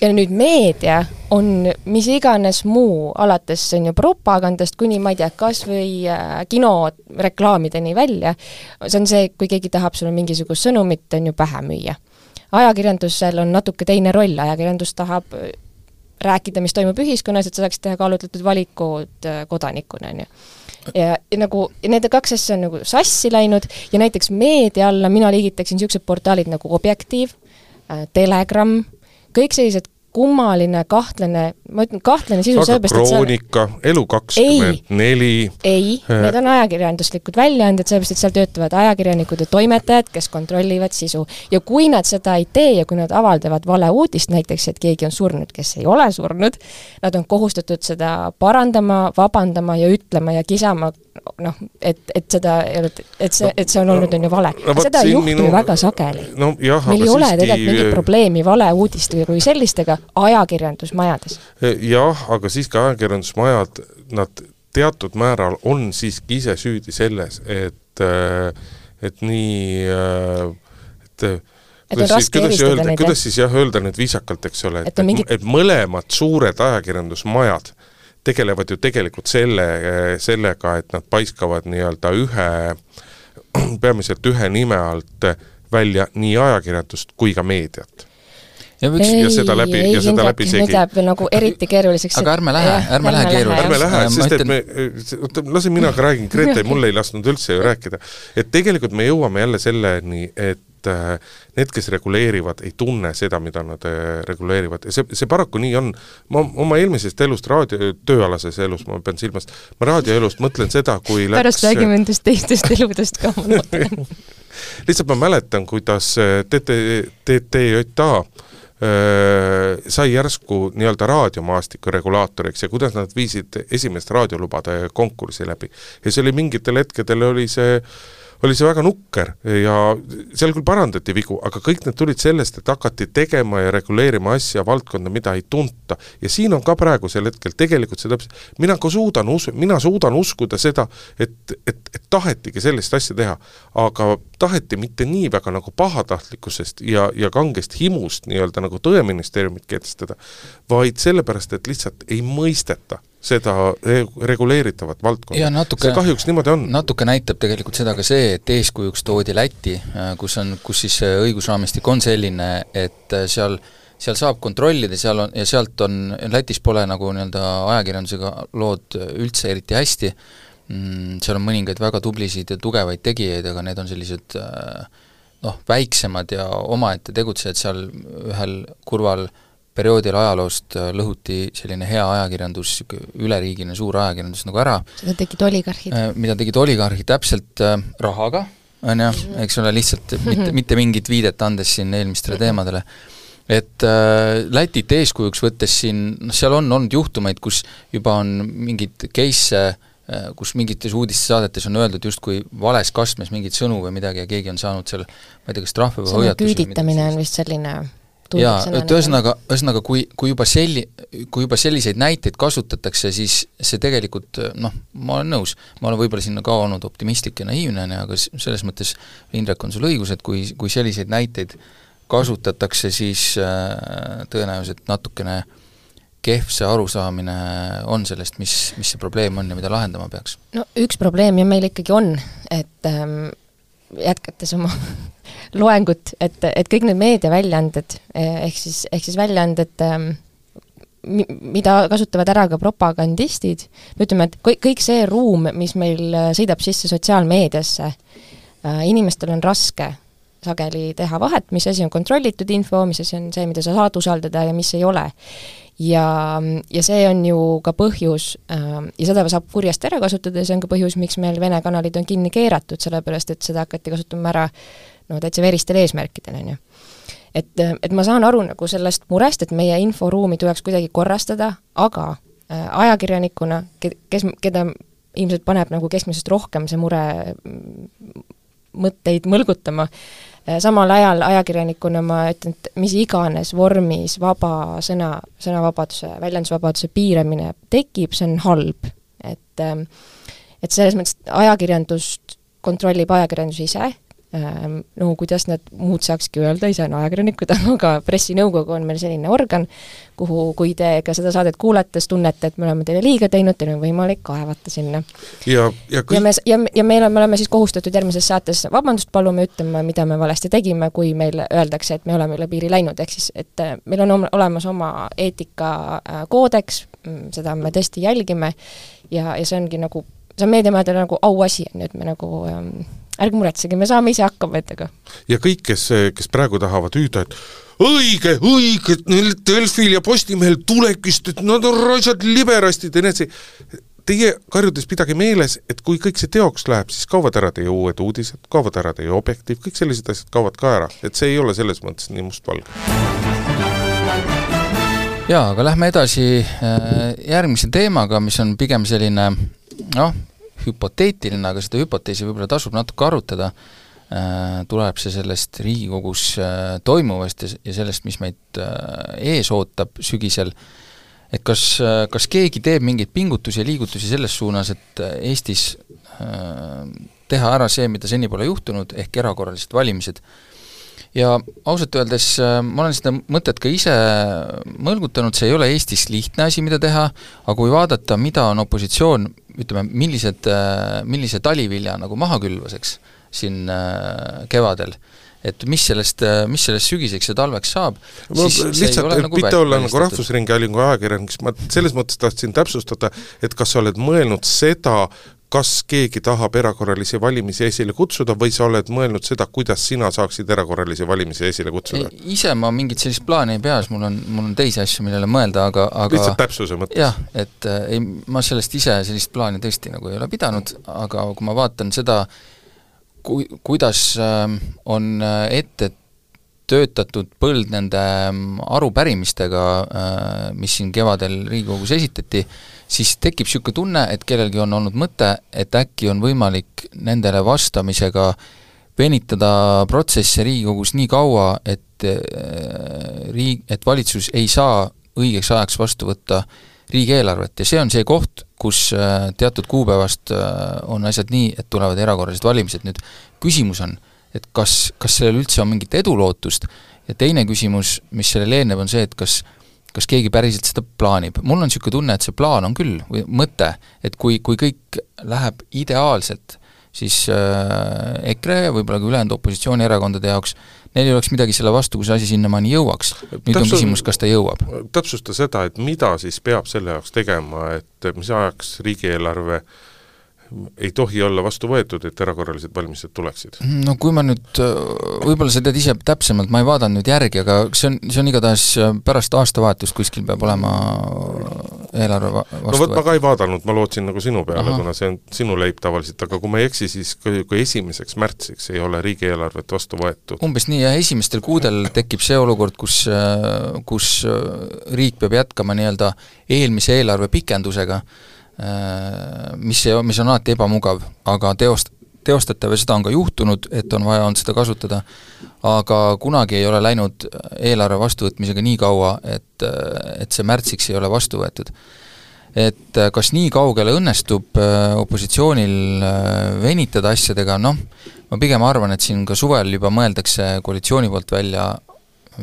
ja nüüd meedia on mis iganes muu, alates on ju propagandast kuni ma ei tea, kas või äh, kinoreklaamideni välja, see on see, kui keegi tahab sulle mingisugust sõnumit, on ju, pähe müüa. ajakirjandusel on natuke teine roll, ajakirjandus tahab rääkida, mis toimub ühiskonnas, et sa saaksid teha kaalutletud valikud äh, kodanikuna, on ju. Ja, ja nagu ja need kaks asja on nagu sassi läinud ja näiteks meedia alla mina liigitaksin niisugused portaalid nagu Objektiiv äh,, Telegram, kõik sellised kummaline, kahtlane, ma ütlen kahtlane sisu sellepärast, et Kroonika, Elu kakskümmend neli. ei, äh. need on ajakirjanduslikud väljaanded, sellepärast et seal töötavad ajakirjanikud ja toimetajad, kes kontrollivad sisu. ja kui nad seda ei tee ja kui nad avaldavad valeuudist, näiteks et keegi on surnud, kes ei ole surnud, nad on kohustatud seda parandama, vabandama ja ütlema ja kisama noh, et, et seda et see, et see on olnud, on ju vale no,. seda ei juhtu minu... ju väga sageli no,. meil ei ole siiski... tegelikult mingit probleemi valeuudistega kui sellistega ajakirjandusmajades. jah, aga siiski ajakirjandusmajad, nad teatud määral on siiski ise süüdi selles, et, et nii, et et kuidas siis, kuidas öelda, kuidas siis jah, öelda nüüd viisakalt, eks ole, et, et, mingi... et mõlemad suured ajakirjandusmajad tegelevad ju tegelikult selle, sellega, et nad paiskavad nii-öelda ühe, peamiselt ühe nime alt välja nii ajakirjandust kui ka meediat ja, võiks, ei, ja seda läbi, ja seda läbi segi. nüüd läheb veel nagu eriti keeruliseks. aga ärme lähe, ärme lähe keeruliseks. ärme lähe, sest et me, oota, lase mina ka räägin, Grete mul ei lasknud üldse ju rääkida. et tegelikult me jõuame jälle selleni, et äh, need, kes reguleerivad, ei tunne seda, mida nad äh, reguleerivad ja see, see paraku nii on. ma oma eelmisest elust, raadio, tööalases elus, ma pean silmas, ma raadioelust mõtlen seda, kui läks pärast räägime nendest teistest eludest ka, ma mõtlen [laughs] lihtsalt ma mäletan, kuidas TT, TTJA sai järsku nii-öelda raadiomaastiku regulaatoriks ja kuidas nad viisid esimest raadiolubade konkurssi läbi. ja see oli mingitel hetkedel oli see oli see väga nukker ja seal küll parandati vigu, aga kõik need tulid sellest, et hakati tegema ja reguleerima asja, valdkonda, mida ei tunta. ja siin on ka praegusel hetkel tegelikult see täpselt, mina ka suudan us-, mina suudan uskuda seda, et, et, et tahetigi sellist asja teha, aga taheti mitte nii väga nagu pahatahtlikkusest ja, ja kangest himust nii-öelda nagu Tõeministeeriumit kehtestada, vaid sellepärast, et lihtsalt ei mõisteta seda reguleeritavat valdkonda. Natuke, see kahjuks niimoodi on. natuke näitab tegelikult seda ka see, et eeskujuks toodi Läti, äh, kus on, kus siis õigusraamistik on selline, et äh, seal seal saab kontrollida, seal on, ja sealt on, Lätis pole nagu nii-öelda ajakirjandusega lood üldse eriti hästi, mm, seal on mõningaid väga tublisid ja tugevaid tegijaid, aga need on sellised äh, noh, väiksemad ja omaette tegutsejad seal ühel kurval äh, perioodil ajaloost äh, lõhuti selline hea ajakirjandus, üleriigiline suur ajakirjandus nagu ära. seda tegid oligarhid. Äh, mida tegid oligarhid täpselt äh, rahaga, on ju, eks ole, lihtsalt [laughs] mitte, mitte mingit viidet andes siin eelmistele teemadele. et äh, Lätit eeskujuks võttes siin, noh, seal on olnud juhtumeid, kus juba on mingeid case'e kus mingites uudistesaadetes on öeldud justkui vales kastmes mingeid sõnu või midagi ja keegi on saanud seal ma ei tea, kas trahve või hoiatusi küüditamine on vist selline jaa, et ühesõnaga, ühesõnaga kui, kui juba selli-, kui juba selliseid näiteid kasutatakse, siis see tegelikult noh, ma olen nõus, ma olen võib-olla sinna ka olnud optimistlik ja naiivne, aga selles mõttes Indrek, on sul õigus, et kui, kui selliseid näiteid kasutatakse, siis äh, tõenäoliselt natukene kehv see arusaamine on sellest, mis, mis see probleem on ja mida lahendama peaks? no üks probleem ju meil ikkagi on, et ähm, jätkates oma [laughs] loengut, et, et kõik need meediaväljaanded eh, ehk siis, ehk siis väljaanded ähm, mida kasutavad ära ka propagandistid, ütleme, et kõik, kõik see ruum, mis meil äh, sõidab sisse sotsiaalmeediasse äh,, inimestel on raske sageli teha vahet, mis asi on kontrollitud info, mis asi on see, mida sa saad usaldada ja mis ei ole. Ja, ja see on ju ka põhjus äh, ja seda saab kurjasti ära kasutada ja see on ka põhjus, miks meil Vene kanalid on kinni keeratud, sellepärast et seda hakati kasutama ära no täitsa veristel eesmärkidel, on ju. et, et ma saan aru nagu sellest murest, et meie inforuumi tuleks kuidagi korrastada, aga äh, ajakirjanikuna, kes, keda ilmselt paneb nagu keskmisest rohkem see mure mm, mõtteid mõlgutama, äh, samal ajal ajakirjanikuna ma ütlen, et mis iganes vormis vaba sõna, sõnavabaduse, väljendusvabaduse piiramine tekib, see on halb. et ähm, et selles mõttes ajakirjandust kontrollib ajakirjandus ise, no kuidas nad muud saakski öelda, ise on ajakirjanikud, [laughs] aga pressinõukogu on meil selline organ, kuhu, kui te ka seda saadet kuulates tunnete, et me oleme teile liiga teinud, teil on võimalik kaevata sinna. ja, ja kõik ja me, ja, ja meil on, me oleme siis kohustatud järgmises saates vabandust paluma, ütlema, mida me valesti tegime, kui meile öeldakse, et me oleme üle piiri läinud, ehk siis et äh, meil on olemas oma eetikakoodeks, mm, seda me tõesti jälgime ja, ja see ongi nagu see on meediamajadele nagu auasi, on ju, et me nagu ähm, ärge muretsege, me saame ise hakkama endaga. ja kõik, kes, kes praegu tahavad hüüda, et õige, õige, neil Delfil ja Postimehel tulekist, et nad on raisad liberastid ja nii edasi, teie karjudes pidage meeles, et kui kõik see teoks läheb, siis kaovad ära teie uued uudised, kaovad ära teie Objektiiv, kõik sellised asjad kaovad ka ära, et see ei ole selles mõttes nii mustvalge. jaa, aga lähme edasi äh, järgmise teemaga, mis on pigem selline noh, hüpoteetiline, aga seda hüpoteesi võib-olla tasub natuke arutada, äh, tuleb see sellest Riigikogus äh, toimuvast ja, ja sellest, mis meid äh, ees ootab sügisel, et kas, kas keegi teeb mingeid pingutusi ja liigutusi selles suunas, et Eestis teha ära see, mida seni pole juhtunud, ehk erakorralised valimised, ja ausalt öeldes ma olen seda mõtet ka ise mõlgutanud, see ei ole Eestis lihtne asi, mida teha, aga kui vaadata, mida on opositsioon ütleme, millised, äh, millise talivilja nagu maha külvas, eks, siin äh, kevadel, et mis sellest, äh, mis sellest sügiseks ja talveks saab, ma lihtsalt, et nagu mitte olla nagu Rahvusringhäälingu ajakirjanik, siis ma selles mõttes tahtsin täpsustada, et kas sa oled mõelnud seda, kas keegi tahab erakorralisi valimisi esile kutsuda või sa oled mõelnud seda, kuidas sina saaksid erakorralisi valimisi esile kutsuda? ise ma mingit sellist plaani ei pea, sest mul on, mul on teisi asju, millele mõelda, aga, aga lihtsalt täpsuse mõttes? jah, et äh, ei, ma sellest ise sellist plaani tõesti nagu ei ole pidanud, aga kui ma vaatan seda, kui, kuidas äh, on äh, ette töötatud põld nende ähm, arupärimistega, äh, mis siin kevadel Riigikogus esitati, siis tekib niisugune tunne, et kellelgi on olnud mõte, et äkki on võimalik nendele vastamisega venitada protsesse Riigikogus nii kaua, et äh, riik, et valitsus ei saa õigeks ajaks vastu võtta riigieelarvet. Ja see on see koht, kus äh, teatud kuupäevast äh, on asjad nii, et tulevad erakorralised valimised, nüüd küsimus on, et kas, kas sellel üldse on mingit edulootust ja teine küsimus, mis sellele eelneb, on see, et kas kas keegi päriselt seda plaanib. mul on niisugune tunne, et see plaan on küll, või mõte, et kui, kui kõik läheb ideaalselt, siis äh, EKRE ja võib-olla ka ülejäänud opositsioonierakondade jaoks, neil ei oleks midagi selle vastu, kui see asi sinnamaani jõuaks. nüüd Täpsu, on küsimus, kas ta jõuab. täpsusta seda, et mida siis peab selle jaoks tegema, et mis ajaks riigieelarve äh, ei tohi olla vastu võetud, et erakorralised valimised tuleksid? no kui ma nüüd, võib-olla sa tead ise täpsemalt, ma ei vaadanud nüüd järgi, aga see on, see on igatahes pärast aastavahetust kuskil peab olema eelarve vastu no vot, ma ka ei vaadanud, ma lootsin nagu sinu peale, kuna see on sinu leib tavaliselt, aga kui ma ei eksi, siis kui, kui esimeseks märtsiks ei ole riigieelarvet vastu võetud. umbes nii, ja esimestel kuudel tekib see olukord, kus, kus riik peab jätkama nii-öelda eelmise eelarve pikendusega, mis ei, mis on alati ebamugav, aga teost-, teostatav ja seda on ka juhtunud, et on vaja olnud seda kasutada, aga kunagi ei ole läinud eelarve vastuvõtmisega nii kaua, et, et see märtsiks ei ole vastu võetud. et kas nii kaugele õnnestub äh, opositsioonil äh, venitada asjadega, noh, ma pigem arvan, et siin ka suvel juba mõeldakse koalitsiooni poolt välja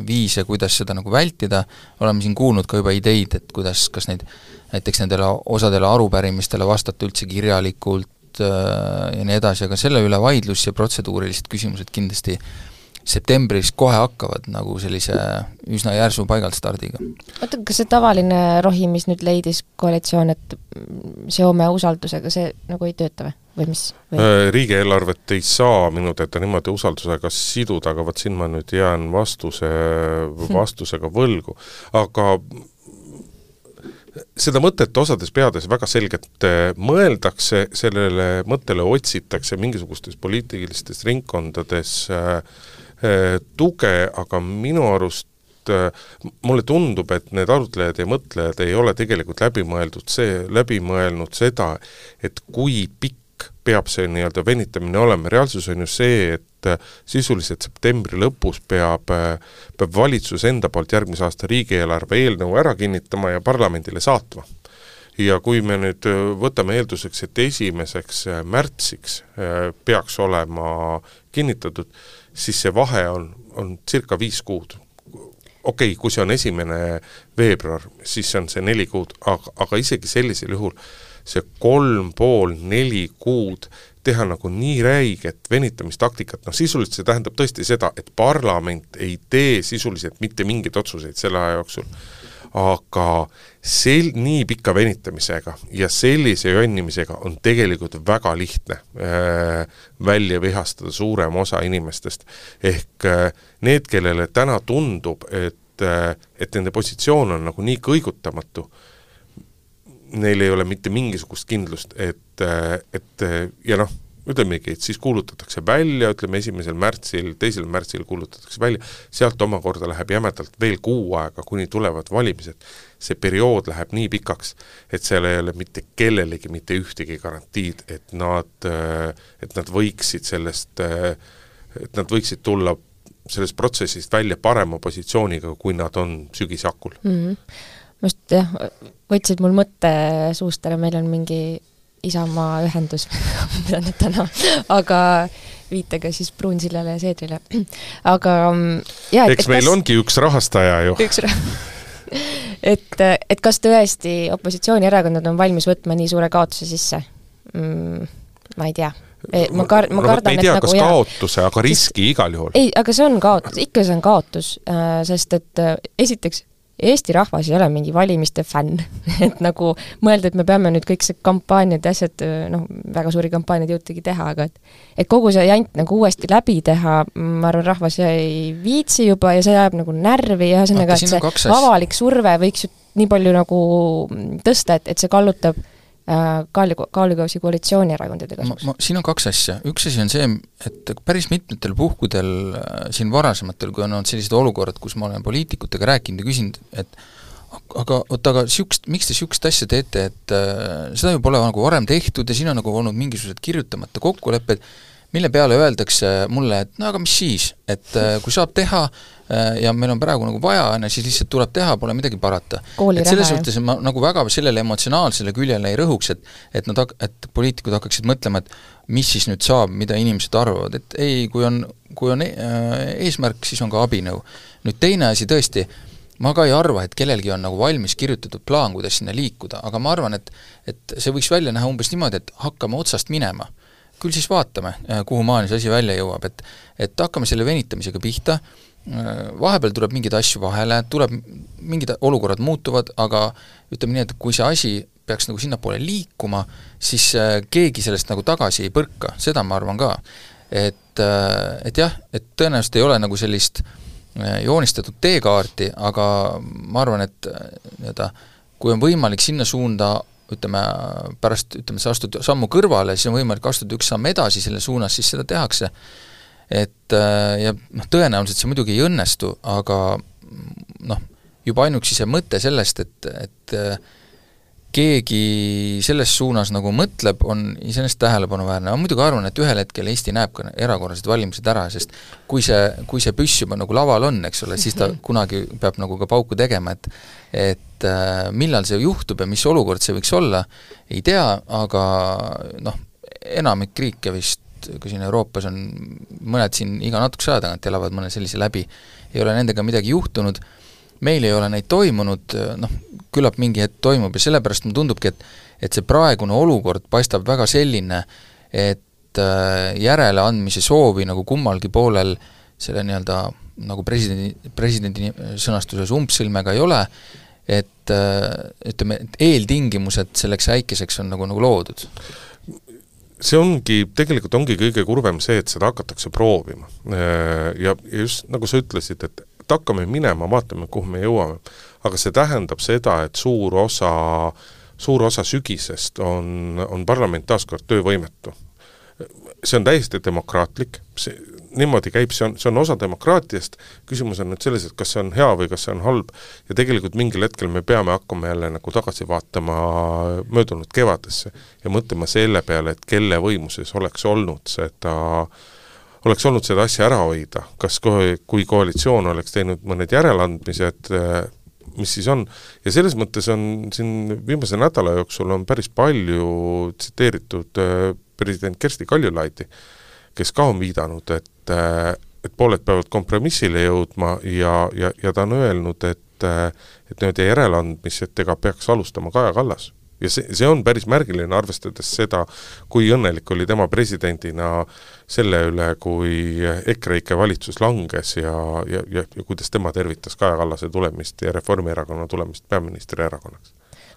viise, kuidas seda nagu vältida, oleme siin kuulnud ka juba ideid, et kuidas, kas neid näiteks nendele osadele arupärimistele vastata üldse kirjalikult äh, ja nii edasi, aga selle üle vaidlus ja protseduurilised küsimused kindlasti septembris kohe hakkavad nagu sellise üsna järsu paigaltstardiga. oota, kas see tavaline rohi, mis nüüd leidis koalitsioon, et seome usaldusega, see nagu ei tööta või? Või mis või...? Äh, riigieelarvet ei saa minu teada niimoodi usaldusega siduda, aga vot siin ma nüüd jään vastuse, vastusega võlgu. aga seda mõtet osades peades väga selgelt äh, mõeldakse, sellele mõttele otsitakse mingisugustes poliitilistes ringkondades äh, tuge, aga minu arust mulle tundub, et need arutlejad ja mõtlejad ei ole tegelikult läbi mõeldud see, läbi mõelnud seda, et kui pikk peab see nii-öelda venitamine olema, reaalsus on ju see, et äh, sisuliselt septembri lõpus peab, äh, peab valitsus enda poolt järgmise aasta riigieelarve eelnõu ära kinnitama ja parlamendile saatma. ja kui me nüüd äh, võtame eelduseks, et esimeseks märtsiks peaks olema kinnitatud, siis see vahe on, on circa viis kuud okei okay,, kui see on esimene veebruar, siis on see neli kuud, aga, aga isegi sellisel juhul see kolm pool, neli kuud teha nagu nii räiget venitamistaktikat, noh sisuliselt see tähendab tõesti seda, et parlament ei tee sisuliselt mitte mingeid otsuseid selle aja jooksul, aga sel-, nii pika venitamisega ja sellise jonnimisega on tegelikult väga lihtne äh, välja vihastada suurem osa inimestest. ehk äh, need, kellele täna tundub, et äh,, et nende positsioon on nagu nii kõigutamatu äh,, neil ei ole mitte mingisugust kindlust, et, et ja noh, ütlemegi, et siis kuulutatakse välja, ütleme esimesel märtsil, teisel märtsil kuulutatakse välja, sealt omakorda läheb jämedalt veel kuu aega, kuni tulevad valimised. see periood läheb nii pikaks, et seal ei ole mitte kellelegi mitte ühtegi garantiid, et nad, et nad võiksid sellest, et nad võiksid tulla sellest protsessist välja parema positsiooniga, kui nad on sügise hakul mm. -hmm ma just jah, võtsid mul mõtte suust ära, meil on mingi Isamaa ühendus [laughs] mida nüüd täna, aga viitega siis Pruunsillale ja Seedrile. [clears throat] aga jaa eks meil kas... ongi üks rahastaja ju. üks rah-, [laughs] et, et kas tõesti opositsioonierakonnad on valmis võtma nii suure kaotuse sisse mm,? ma ei tea e, ma kar-, ma kardan, et tea, nagu kas kaotuse, aga riski siis, igal juhul. ei, aga see on kaotus, ikka see on kaotus, äh, sest et äh, esiteks Eesti rahvas ei ole mingi valimiste fänn. [laughs] Et nagu mõelda, et me peame nüüd kõik see kampaaniad ja asjad, noh, väga suuri kampaaniaid jõutagi teha, aga et et kogu see jant nagu uuesti läbi teha, ma arvan, rahvas ei viitsi juba ja see ajab nagu närvi ja ühesõnaga, et see avalik surve võiks ju nii palju nagu tõsta, et, et see kallutab Äh, kaalu, kaalukausi koalitsioonierakondade kasuks? siin on kaks asja, üks asi on see, et päris mitmetel puhkudel äh, siin varasematel, kui on olnud sellised olukorrad, kus ma olen poliitikutega rääkinud ja küsinud, et aga oota, aga niisugust, miks te niisugust asja teete, et äh, seda ju pole nagu varem tehtud ja siin on nagu olnud mingisugused kirjutamata kokkulepped, mille peale öeldakse mulle, et no aga mis siis, et äh, kui saab teha äh, ja meil on praegu nagu vaja, on ju, siis lihtsalt tuleb teha, pole midagi parata. et selles suhtes ma nagu väga sellele emotsionaalsele küljele ei rõhuks, et et nad hak-, et poliitikud hakkaksid mõtlema, et mis siis nüüd saab, mida inimesed arvavad, et ei, kui on, kui on äh, eesmärk, siis on ka abinõu. nüüd teine asi tõesti, ma ka ei arva, et kellelgi on nagu valmis kirjutatud plaan, kuidas sinna liikuda, aga ma arvan, et et see võiks välja näha umbes niimoodi, et hakkame otsast minema küll siis vaatame, äh, kuhu maani see asi välja jõuab, et et hakkame selle venitamisega pihta, äh, vahepeal tuleb mingeid asju vahele, tuleb, mingid olukorrad muutuvad, aga ütleme nii, et kui see asi peaks nagu sinnapoole liikuma, siis äh, keegi sellest nagu tagasi ei põrka, seda ma arvan ka. et, et jah, et tõenäoliselt ei ole nagu sellist joonistatud teekaarti, aga ma arvan, et nii-öelda kui on võimalik sinna suunda ütleme, pärast, ütleme, sa astud sammu kõrvale, siis on võimalik astuda üks samm edasi selle suunas, siis seda tehakse. et äh, ja noh, tõenäoliselt see muidugi ei õnnestu, aga noh, juba ainuüksi see mõte sellest, et, et äh, keegi selles suunas nagu mõtleb, on iseenesest tähelepanuväärne, ma muidugi arvan, et ühel hetkel Eesti näeb ka erakorralised valimised ära, sest kui see, kui see püss juba nagu laval on, eks ole, siis ta mhm. kunagi peab nagu ka pauku tegema, et et äh, millal see juhtub ja mis olukord see võiks olla, ei tea, aga noh, enamik riike vist, kui siin Euroopas on, mõned siin iga natukese aja tagant elavad mõne sellise läbi, ei ole nendega midagi juhtunud, meil ei ole neid toimunud, noh, küllap mingi hetk toimub ja sellepärast mulle tundubki, et et see praegune olukord paistab väga selline, et äh, järeleandmise soovi nagu kummalgi poolel selle nii-öelda nagu presidendi, presidendi sõnastuses umbsõlmega ei ole, et äh, ütleme, et eeltingimused selleks äikeseks on nagu, nagu loodud see ongi, tegelikult ongi kõige kurvem see, et seda hakatakse proovima. Äh, ja, ja just nagu sa ütlesid, et et hakkame minema, vaatame, kuhu me jõuame. aga see tähendab seda, et suur osa, suur osa sügisest on, on parlament taas kord töövõimetu. See on täiesti demokraatlik, see, niimoodi käib, see on, see on osa demokraatiast, küsimus on nüüd selles, et kas see on hea või kas see on halb. Ja tegelikult mingil hetkel me peame hakkama jälle nagu tagasi vaatama möödunud kevadesse ja mõtlema selle peale, et kelle võimuses oleks olnud seda oleks olnud seda asja ära hoida, kas kohe, kui koalitsioon oleks teinud mõned järeleandmised, mis siis on, ja selles mõttes on siin viimase nädala jooksul on päris palju tsiteeritud president Kersti Kaljulaidi, kes ka on viidanud, et, et pooled peavad kompromissile jõudma ja, ja, ja ta on öelnud, et et nii-öelda järeleandmisega peaks alustama Kaja Kallas ja see, see on päris märgiline, arvestades seda, kui õnnelik oli tema presidendina selle üle, kui EKREIKE valitsus langes ja, ja, ja, ja kuidas tema tervitas Kaja Kallase tulemist ja Reformierakonna tulemist peaministri erakonnaks.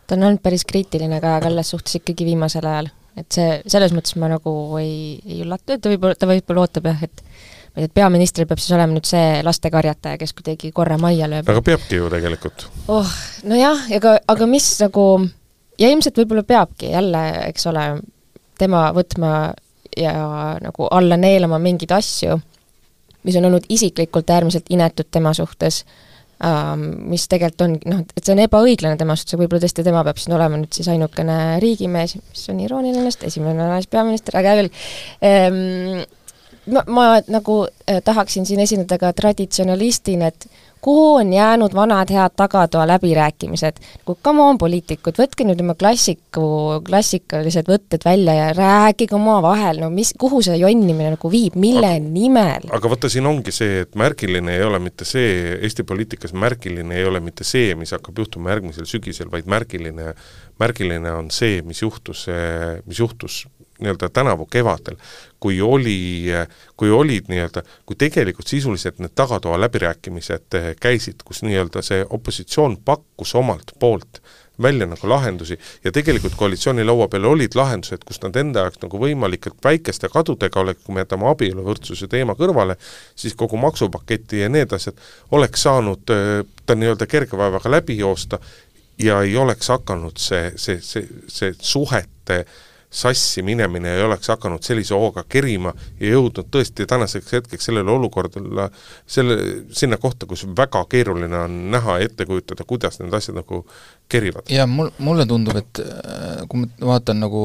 ta on olnud päris kriitiline Kaja Kallas suhtes ikkagi viimasel ajal et see, selles mõttes ma nagu ei, ei üllatu, et ta võib-olla, ta võib-olla ootab jah, et ma ei tea, et peaministril peab siis olema nüüd see lastekarjataja, kes kuidagi korra majja lööb. aga peabki ju tegelikult. oh, nojah, aga, aga mis nagu, ja ilmselt võib-olla peabki jälle, eks ole, tema võtma ja nagu alla neelama mingeid asju, mis on olnud isiklikult äärmiselt inetud tema suhtes ähm, mis tegelikult on noh, et see on ebaõiglane tema suhtes ja võib-olla tõesti tema peab siin olema nüüd siis ainukene riigimees, mis on irooniline, sest esimene naispeaminister, aga hea küll ehm,. ma, ma nagu eh, tahaksin siin esineda ka traditsionalistina, et kuhu on jäänud vanad head tagatoa läbirääkimised? nagu come on, poliitikud, võtke nüüd oma klassiku, klassikalised võtted välja ja rääkige omavahel, no mis, kuhu see jonnimine nagu viib, mille aga, nimel? aga vaata, siin ongi see, et märgiline ei ole mitte see, Eesti poliitikas märgiline ei ole mitte see, mis hakkab juhtuma järgmisel sügisel, vaid märgiline, märgiline on see, mis juhtus, mis juhtus nii-öelda tänavu kevadel, kui oli, kui olid nii-öelda, kui tegelikult sisuliselt need tagatoa läbirääkimised eh, käisid, kus nii-öelda see opositsioon pakkus omalt poolt välja nagu lahendusi ja tegelikult koalitsiooni laua peal olid lahendused, kus nad enda jaoks nagu võimalikult väikeste kadudega oleks, kui me jätame abieluvõrdsuse teema kõrvale, siis kogu maksupaketi ja need asjad oleks saanud eh, ta nii-öelda kerge vaevaga läbi joosta ja ei oleks hakanud see, see, see, see suhete äh, sassi minemine ei oleks hakanud sellise hooga kerima ja jõudnud tõesti tänaseks hetkeks sellele olukorda, selle, sinna kohta, kus väga keeruline on näha ja ette kujutada, kuidas need asjad nagu kerivad. ja mul, mulle tundub, et äh, kui ma vaatan nagu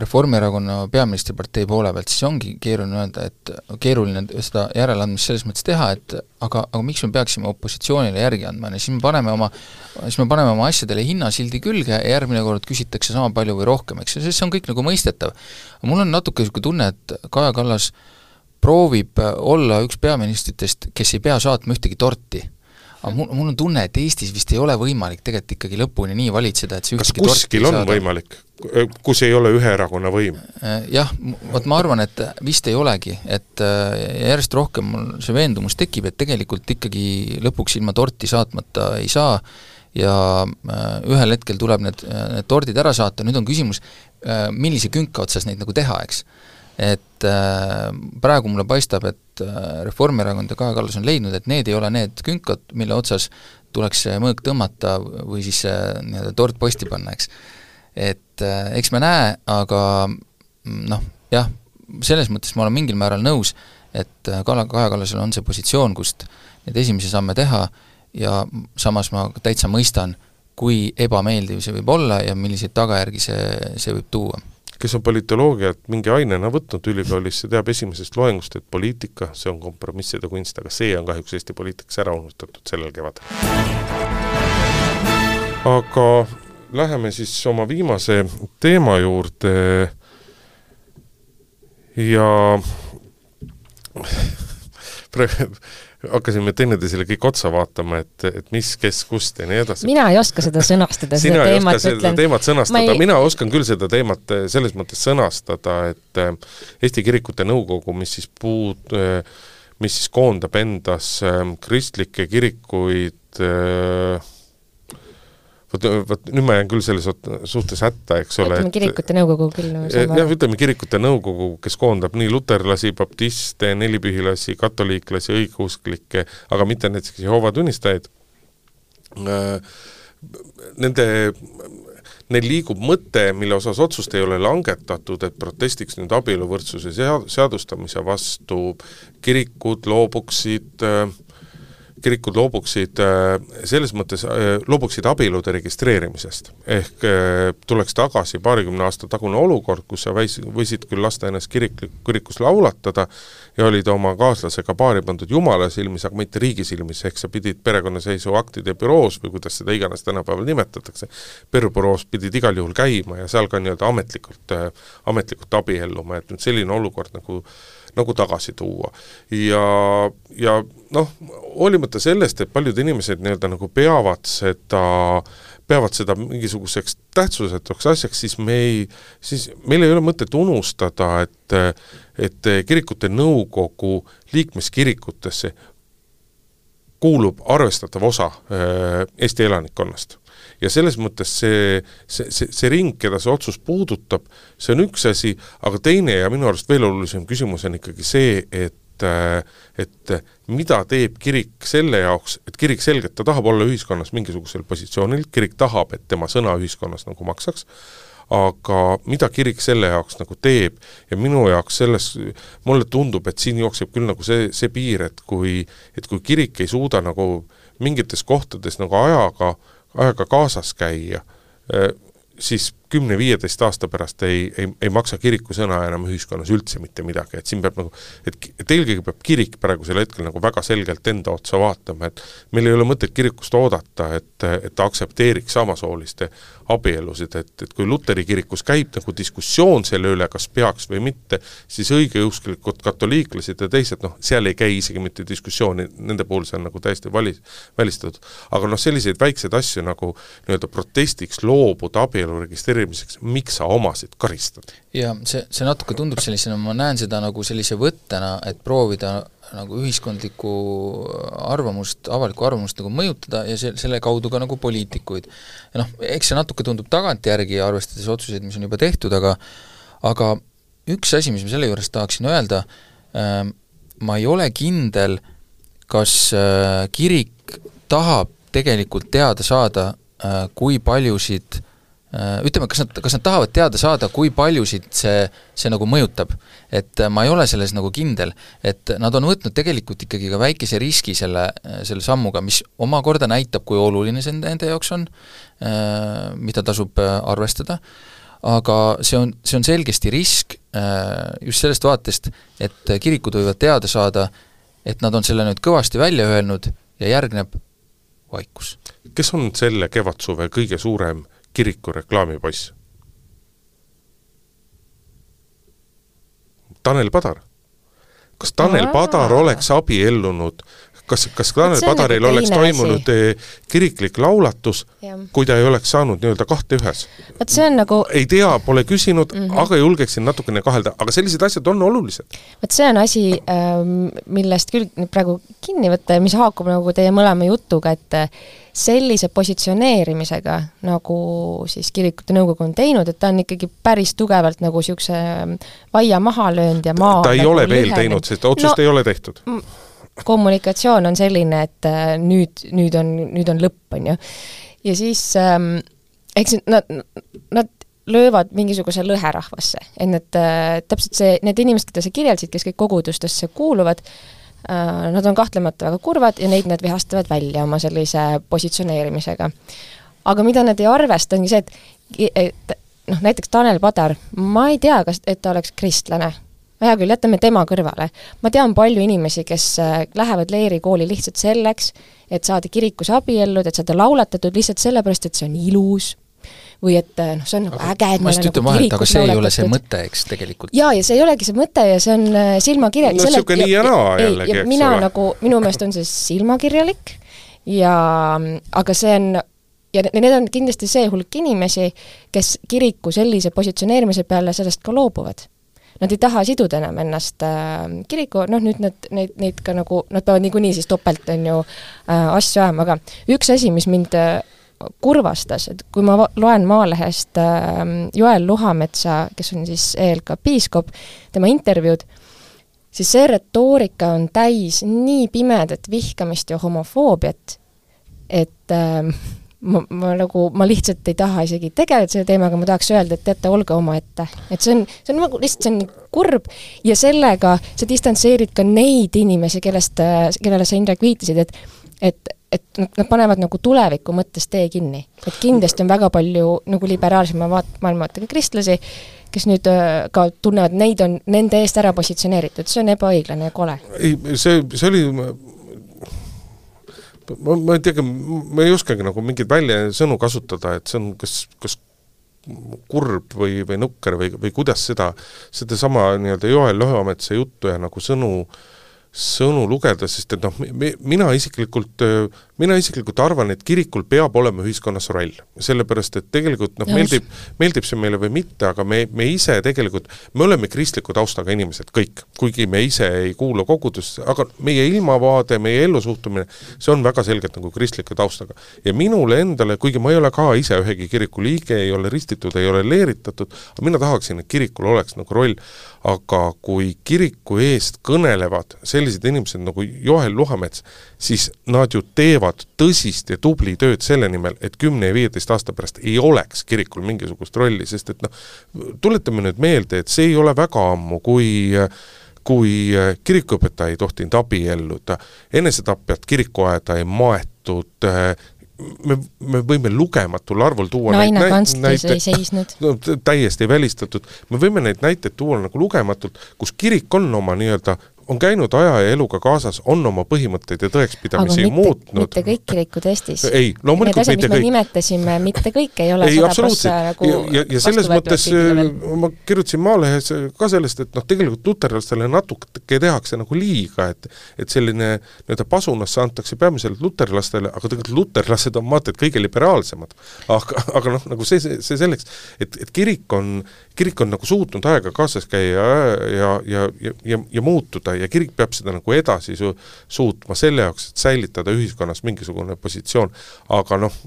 Reformierakonna peaministripartei poole pealt, siis ongi keeruline öelda, et keeruline seda järeleandmist selles mõttes teha, et aga, aga miks me peaksime opositsioonile järgi andma, on ju, siis me paneme oma, siis me paneme oma asjadele hinnasildi külge ja järgmine kord küsitakse sama palju või rohkem, eks ju, see on kõik nagu mõistetav. mul on natuke niisugune tunne, et Kaja Kallas proovib olla üks peaministritest, kes ei pea saatma ühtegi torti aga mul, mul on tunne, et Eestis vist ei ole võimalik tegelikult ikkagi lõpuni nii valitseda, et see kas kuskil on saada. võimalik, kus ei ole ühe erakonna võim? Äh, jah, vot ma arvan, et vist ei olegi, et äh, järjest rohkem mul see veendumus tekib, et tegelikult ikkagi lõpuks ilma torti saatmata ei saa ja äh, ühel hetkel tuleb need, need tordid ära saata, nüüd on küsimus, millise künka otsas neid nagu teha, eks et äh, praegu mulle paistab, et äh, Reformierakond ja Kaja Kallas on leidnud, et need ei ole need künkad, mille otsas tuleks see mõõk tõmmata või siis see nii-öelda tort posti panna, eks. et äh, eks me näe, aga mm, noh, jah, selles mõttes ma olen mingil määral nõus, et Kala, Kaja Kallasel on see positsioon, kust neid esimesi samme teha ja samas ma täitsa mõistan, kui ebameeldiv see võib olla ja milliseid tagajärgi see, see võib tuua kes on politoloogiat mingi ainena võtnud ülikoolis, see teab esimesest loengust, et poliitika, see on kompromisside kunst, aga see on kahjuks Eesti poliitikas ära unustatud sellel kevadel. aga läheme siis oma viimase teema juurde ja [laughs] hakkasime teineteisele kõik otsa vaatama, et, et mis, kes, kust ja nii edasi. mina ei oska seda [laughs] sõnastada, seda teemat, ütlen. seda teemat sõnastada, ei... mina oskan küll seda teemat eh, selles mõttes sõnastada, et eh, Eesti Kirikute Nõukogu, mis siis puud-, eh, mis siis koondab endas kristlikke kirikuid äh, vot, vot nüüd ma jään küll selles suhtes hätta, eks ole. ütleme kirikute nõukogu küll. jah, ütleme kirikute nõukogu, kes koondab nii luterlasi, baptiste, nelipühilasi, katoliiklasi, õigeusklikke, aga mitte näiteks Jehoova tunnistajaid. Äh, nende, neil liigub mõte, mille osas otsust ei ole langetatud, et protestiks nüüd abieluvõrdsuse sea-, seadustamise vastu, kirikud loobuksid äh, kirikud loobuksid äh, selles mõttes, äh, loobuksid abielude registreerimisest. ehk äh, tuleks tagasi paarikümne aasta tagune olukord, kus sa väis-, võisid küll lasta ennast kirik, kirikus laulatada ja olid oma kaaslasega paari pandud jumala silmis, aga mitte riigi silmis, ehk sa pidid perekonnaseisuaktide büroos või kuidas seda iganes tänapäeval nimetatakse, perbüroos pidid igal juhul käima ja seal ka nii-öelda ametlikult, ametlikult abielluma, et nüüd selline olukord nagu nagu tagasi tuua. ja, ja noh, hoolimata sellest, et paljud inimesed nii-öelda nagu peavad seda, peavad seda mingisuguseks tähtsusetuks asjaks, siis me ei, siis meil ei ole mõtet unustada, et et kirikute nõukogu liikmeskirikutesse kuulub arvestatav osa äh, Eesti elanikkonnast ja selles mõttes see, see, see, see ring, keda see otsus puudutab, see on üks asi, aga teine ja minu arust veel olulisem küsimus on ikkagi see, et et mida teeb kirik selle jaoks, et kirik selgelt, ta tahab olla ühiskonnas mingisugusel positsioonil, kirik tahab, et tema sõna ühiskonnas nagu maksaks, aga mida kirik selle jaoks nagu teeb ja minu jaoks selles, mulle tundub, et siin jookseb küll nagu see, see piir, et kui, et kui kirik ei suuda nagu mingites kohtades nagu ajaga aega kaasas käia, eh, siis kümne-viieteist aasta pärast ei, ei, ei maksa kiriku sõna enam ühiskonnas üldse mitte midagi, et siin peab nagu, et, et eelkõige peab kirik praegusel hetkel nagu väga selgelt enda otsa vaatama, et meil ei ole mõtet kirikust oodata, et, et ta aktsepteeriks samasooliste abielusid, et, et kui luteri kirikus käib nagu diskussioon selle üle, kas peaks või mitte, siis õigeusklikud katoliiklased ja teised, noh, seal ei käi isegi mitte diskussiooni, nende puhul see on nagu täiesti vali-, välistatud. aga noh, selliseid väikseid asju nagu nii-öelda protestiks loobuda abielu registreerimiseks, miks sa omasid karistad? ja see, see natuke tundub sellisena, ma näen seda nagu sellise võttena, et proovida nagu ühiskondlikku arvamust, avalikku arvamust nagu mõjutada ja se-, selle kaudu ka nagu poliitikuid. noh, eks see natuke tundub tagantjärgi, arvestades otsuseid, mis on juba tehtud, aga aga üks asi, mis ma selle juures tahaksin öelda äh,, ma ei ole kindel, kas äh, kirik tahab tegelikult teada saada äh,, kui paljusid ütleme, kas nad, kas nad tahavad teada saada, kui paljusid see, see nagu mõjutab. et äh, ma ei ole selles nagu kindel, et nad on võtnud tegelikult ikkagi ka väikese riski selle, selle sammuga, mis omakorda näitab, kui oluline see nende jaoks on, äh, mida tasub arvestada, aga see on, see on selgesti risk just sellest vaatest, et kirikud võivad teada saada, et nad on selle nüüd kõvasti välja öelnud ja järgneb vaikus. kes on selle kevadsuve kõige suurem kiriku reklaamipoiss. Tanel Padar. kas Tanel Aa. Padar oleks abiellunud kas, kas Padaril nagu oleks toimunud asi. Eh, kiriklik laulatus, kui ta ei oleks saanud nii-öelda kahte ühes? vot see on nagu ei tea, pole küsinud mm, -hmm. aga julgeksin natukene kahelda, aga sellised asjad on olulised. vot see on asi, ähm, millest küll praegu kinni võtta ja mis haakub nagu teie mõlema jutuga, et äh, sellise positsioneerimisega, nagu siis kirikute nõukogu on teinud, et ta on ikkagi päris tugevalt nagu niisuguse ähm, vaia maha löönud ja maa ta ei nagu ole veel lühenenud. teinud, sest otsust no, ei ole tehtud kommunikatsioon on selline, et äh, nüüd, nüüd on, nüüd on lõpp, on ju. ja siis ähm, eks nad, nad löövad mingisuguse lõhe rahvasse, et need äh, täpselt see, need inimesed, keda sa kirjeldasid, kes kõik kogudustesse kuuluvad äh,, nad on kahtlemata väga kurvad ja neid nad vihastavad välja oma sellise positsioneerimisega. aga mida nad ei arvesta, ongi see, et, et noh, näiteks Tanel Padar, ma ei tea, kas, et ta oleks kristlane hea küll, jätame tema kõrvale. ma tean palju inimesi, kes äh, lähevad leerikooli lihtsalt selleks, et saada kirikus abiellud, et saada laulatatud lihtsalt sellepärast, et see on ilus, või et äh, noh, see on nagu äge, et ma just ütlen nagu vahelt, aga see ei ole see mõte, eks, tegelikult. jaa, ja see ei olegi see mõte ja see on äh, silmakirjalik. no niisugune nii ja naa jällegi, eks mina ole. nagu, minu meelest on see silmakirjalik ja aga see on ja need on kindlasti see hulk inimesi, kes kiriku sellise positsioneerimise peale sellest ka loobuvad nad ei taha siduda enam ennast äh, kiriku, noh nüüd nad, neid, neid ka nagu, nad peavad niikuinii siis topelt, on ju äh,, asju ajama, aga üks asi, mis mind äh, kurvastas, et kui ma loen Maalehest äh, Joel Luhametsa, kes on siis ELK piiskop, tema intervjuud, siis see retoorika on täis nii pimedat vihkamist ja homofoobiat, et äh, [laughs] ma, ma nagu, ma lihtsalt ei taha isegi tegeleda selle teemaga, ma tahaks öelda, et teate, olge omaette. et see on, see on nagu lihtsalt, see on kurb ja sellega sa distantseerid ka neid inimesi, kellest, kellele sa, Indrek, viitasid, et et, et nad, panevad nagu tuleviku mõttes tee kinni. et kindlasti on väga palju nagu liberaalsema vaat-, maailmavaatega kristlasi, kes nüüd äh, ka tunnevad, neid on nende eest ära positsioneeritud, see on ebaõiglane ja kole. ei, see, see oli ma, ma ei teagi, ma ei oskagi nagu mingeid väljasõnu kasutada, et see on kas, kas kurb või, või nukker või, või kuidas seda, sedasama nii-öelda Joel Lõheametsa juttu ja nagu sõnu sõnu lugeda, sest et noh, mina isiklikult, mina isiklikult arvan, et kirikul peab olema ühiskonnas roll. sellepärast, et tegelikult noh, meeldib, meeldib see meile või mitte, aga me, me ise tegelikult, me oleme kristliku taustaga inimesed, kõik. kuigi me ise ei kuulu kogudusse, aga meie ilmavaade, meie ellusuhtumine, see on väga selgelt nagu kristliku taustaga. ja minule endale, kuigi ma ei ole ka ise ühegi kiriku liige, ei ole ristitud, ei ole leeritatud, aga mina tahaksin, et kirikul oleks nagu roll, aga kui kiriku eest kõnelevad sellised inimesed nagu Joel Luhamets, siis nad ju teevad tõsist ja tubli tööd selle nimel, et kümne ja viieteist aasta pärast ei oleks kirikul mingisugust rolli, sest et noh, tuletame nüüd meelde, et see ei ole väga ammu, kui kui kirikuõpetaja ei tohtinud abielluda, enesetapjat kirikuaeda ei maetud, me, me võime lugematul arvul tuua naine kantslis ei seisnud no,. täiesti välistatud, me võime neid näiteid tuua nagu lugematult, kus kirik on oma nii-öelda on käinud aja ja eluga kaasas, on oma põhimõtteid ja tõekspidamisi mitte, muutnud. mitte kõik kirikud Eestis. ei, loomulikult mitte kõik. nimetasime, mitte kõik ei ole ei, absoluutselt, nagu ja, ja, ja selles mõttes äh, ma kirjutasin Maalehes ka sellest, et noh, tegelikult luterlastele natuke tehakse nagu liiga, et et selline nii-öelda pasunasse antakse peamiselt luterlastele, aga tegelikult luterlased on vaata et kõige liberaalsemad. aga, aga noh, nagu see, see, see selleks, et, et kirik on, kirik on nagu suutnud aega kaasas käia ja, ja, ja, ja, ja, ja muutuda ja kirik peab seda nagu edasi su-, suutma selle jaoks, et säilitada ühiskonnas mingisugune positsioon, aga noh,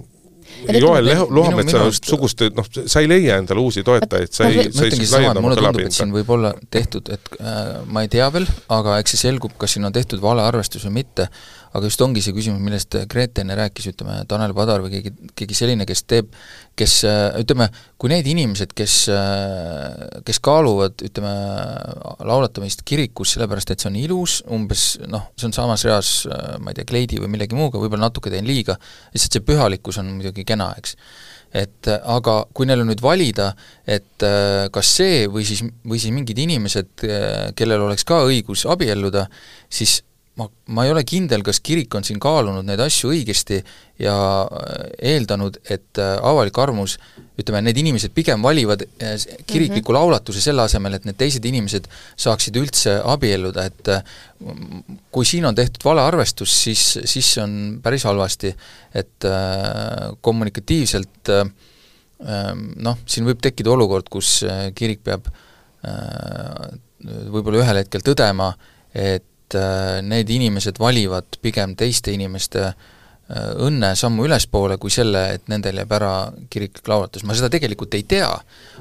Joel Lohametsa suguste, noh, sa ei leia endale uusi toetajaid, sa ei, sa ei laienda oma kõlapinda. siin võib olla tehtud, et äh, ma ei tea veel, aga eks see selgub, kas siin on tehtud valearvestus või mitte, aga just ongi see küsimus, millest Grete enne rääkis, ütleme, Tanel Padar või keegi, keegi selline, kes teeb, kes ütleme, kui need inimesed, kes, kes kaaluvad, ütleme, laulatamist kirikus sellepärast, et see on ilus, umbes noh, see on samas reas, ma ei tea, kleidi või millegi muuga, võib-olla natuke teen liiga, lihtsalt see pühalikkus on muidugi kena, eks. Et aga kui neil on nüüd valida, et kas see või siis, või siis mingid inimesed, kellel oleks ka õigus abielluda, siis ma, ma ei ole kindel, kas kirik on siin kaalunud neid asju õigesti ja äh, eeldanud, et äh, avalik arvamus, ütleme, need inimesed pigem valivad äh, kirikliku mm -hmm. laulatuse selle asemel, et need teised inimesed saaksid üldse abielluda, et kui siin on tehtud valearvestus, siis, siis see on päris halvasti, et kommunikatiivselt noh, siin võib tekkida olukord, kus kirik peab võib-olla ühel hetkel tõdema, et et äh, need inimesed valivad pigem teiste inimeste äh, õnne sammu ülespoole kui selle, et nendel jääb ära kiriklik laulatus, ma seda tegelikult ei tea,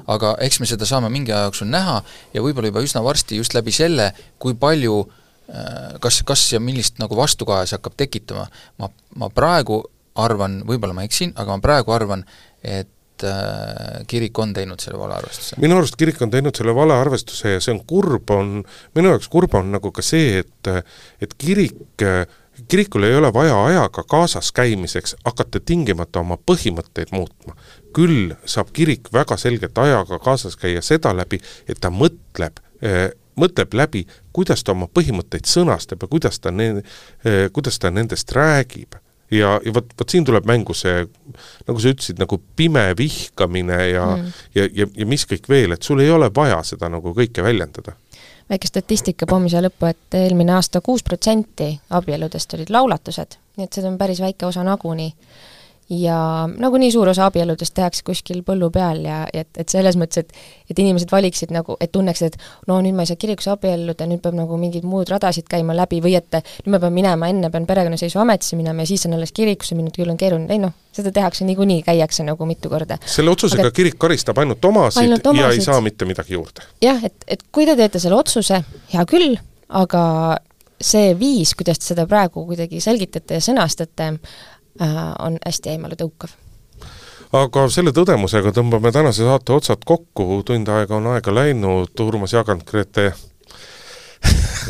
aga eks me seda saame mingi aja jooksul näha ja võib-olla juba üsna varsti just läbi selle, kui palju äh, kas, kas ja millist nagu vastukaja see hakkab tekitama, ma, ma praegu arvan, võib-olla ma eksin, aga ma praegu arvan, et et äh, kirik on teinud selle valearvestuse? minu arust kirik on teinud selle valearvestuse ja see on kurb, on, minu jaoks kurb on nagu ka see, et et kirik, kirikul ei ole vaja ajaga kaasas käimiseks hakata tingimata oma põhimõtteid muutma. küll saab kirik väga selgelt ajaga kaasas käia seda läbi, et ta mõtleb eh, mõtleb läbi, kuidas ta oma põhimõtteid sõnastab ja kuidas ta ne-, eh, kuidas ta nendest räägib ja, ja vot, vot siin tuleb mängu see, nagu sa ütlesid, nagu pime vihkamine ja mm. ja, ja, ja mis kõik veel, et sul ei ole vaja seda nagu kõike väljendada. väike statistika pommise lõppu, et eelmine aasta kuus protsenti abieludest olid laulatused, nii et seda on päris väike osa nagunii ja nagunii suur osa abielludest tehakse kuskil põllu peal ja, ja et, et selles mõttes, et et inimesed valiksid nagu, et tunneksid, et no nüüd ma ei saa kirikus abielluda, nüüd peab nagu mingeid muud radasid käima läbi või et nüüd ma pean minema, enne pean perekonnaseisuametisse minema ja siis saan alles kirikusse minna, küll on keeruline, ei noh, seda tehakse niikuinii, käiakse nagu mitu korda. selle otsusega Aga, kirik karistab ainult omasid, ainult omasid ja ei saa mitte midagi juurde. jah, et, et kui te teete selle otsuse, hea küll, aga see viis, kuidas te seda praegu kuidagi selgitate ja sõnastate, on hästi eemaletõukav aga selle tõdemusega tõmbame tänase saate otsad kokku, tund aega on aega läinud, Urmas Jagant, Grete.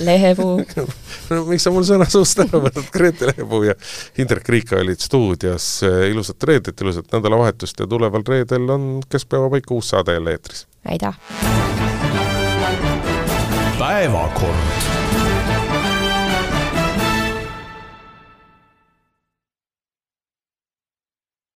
Lehepuu [laughs] no miks sa mul sõna suust ära võtad, Grete Lehepuu ja Indrek Riika olid stuudios, ilusat reedet, ilusat nädalavahetust ja tuleval reedel on keskpäeva paiku uus saade jälle eetris. aitäh! päevakord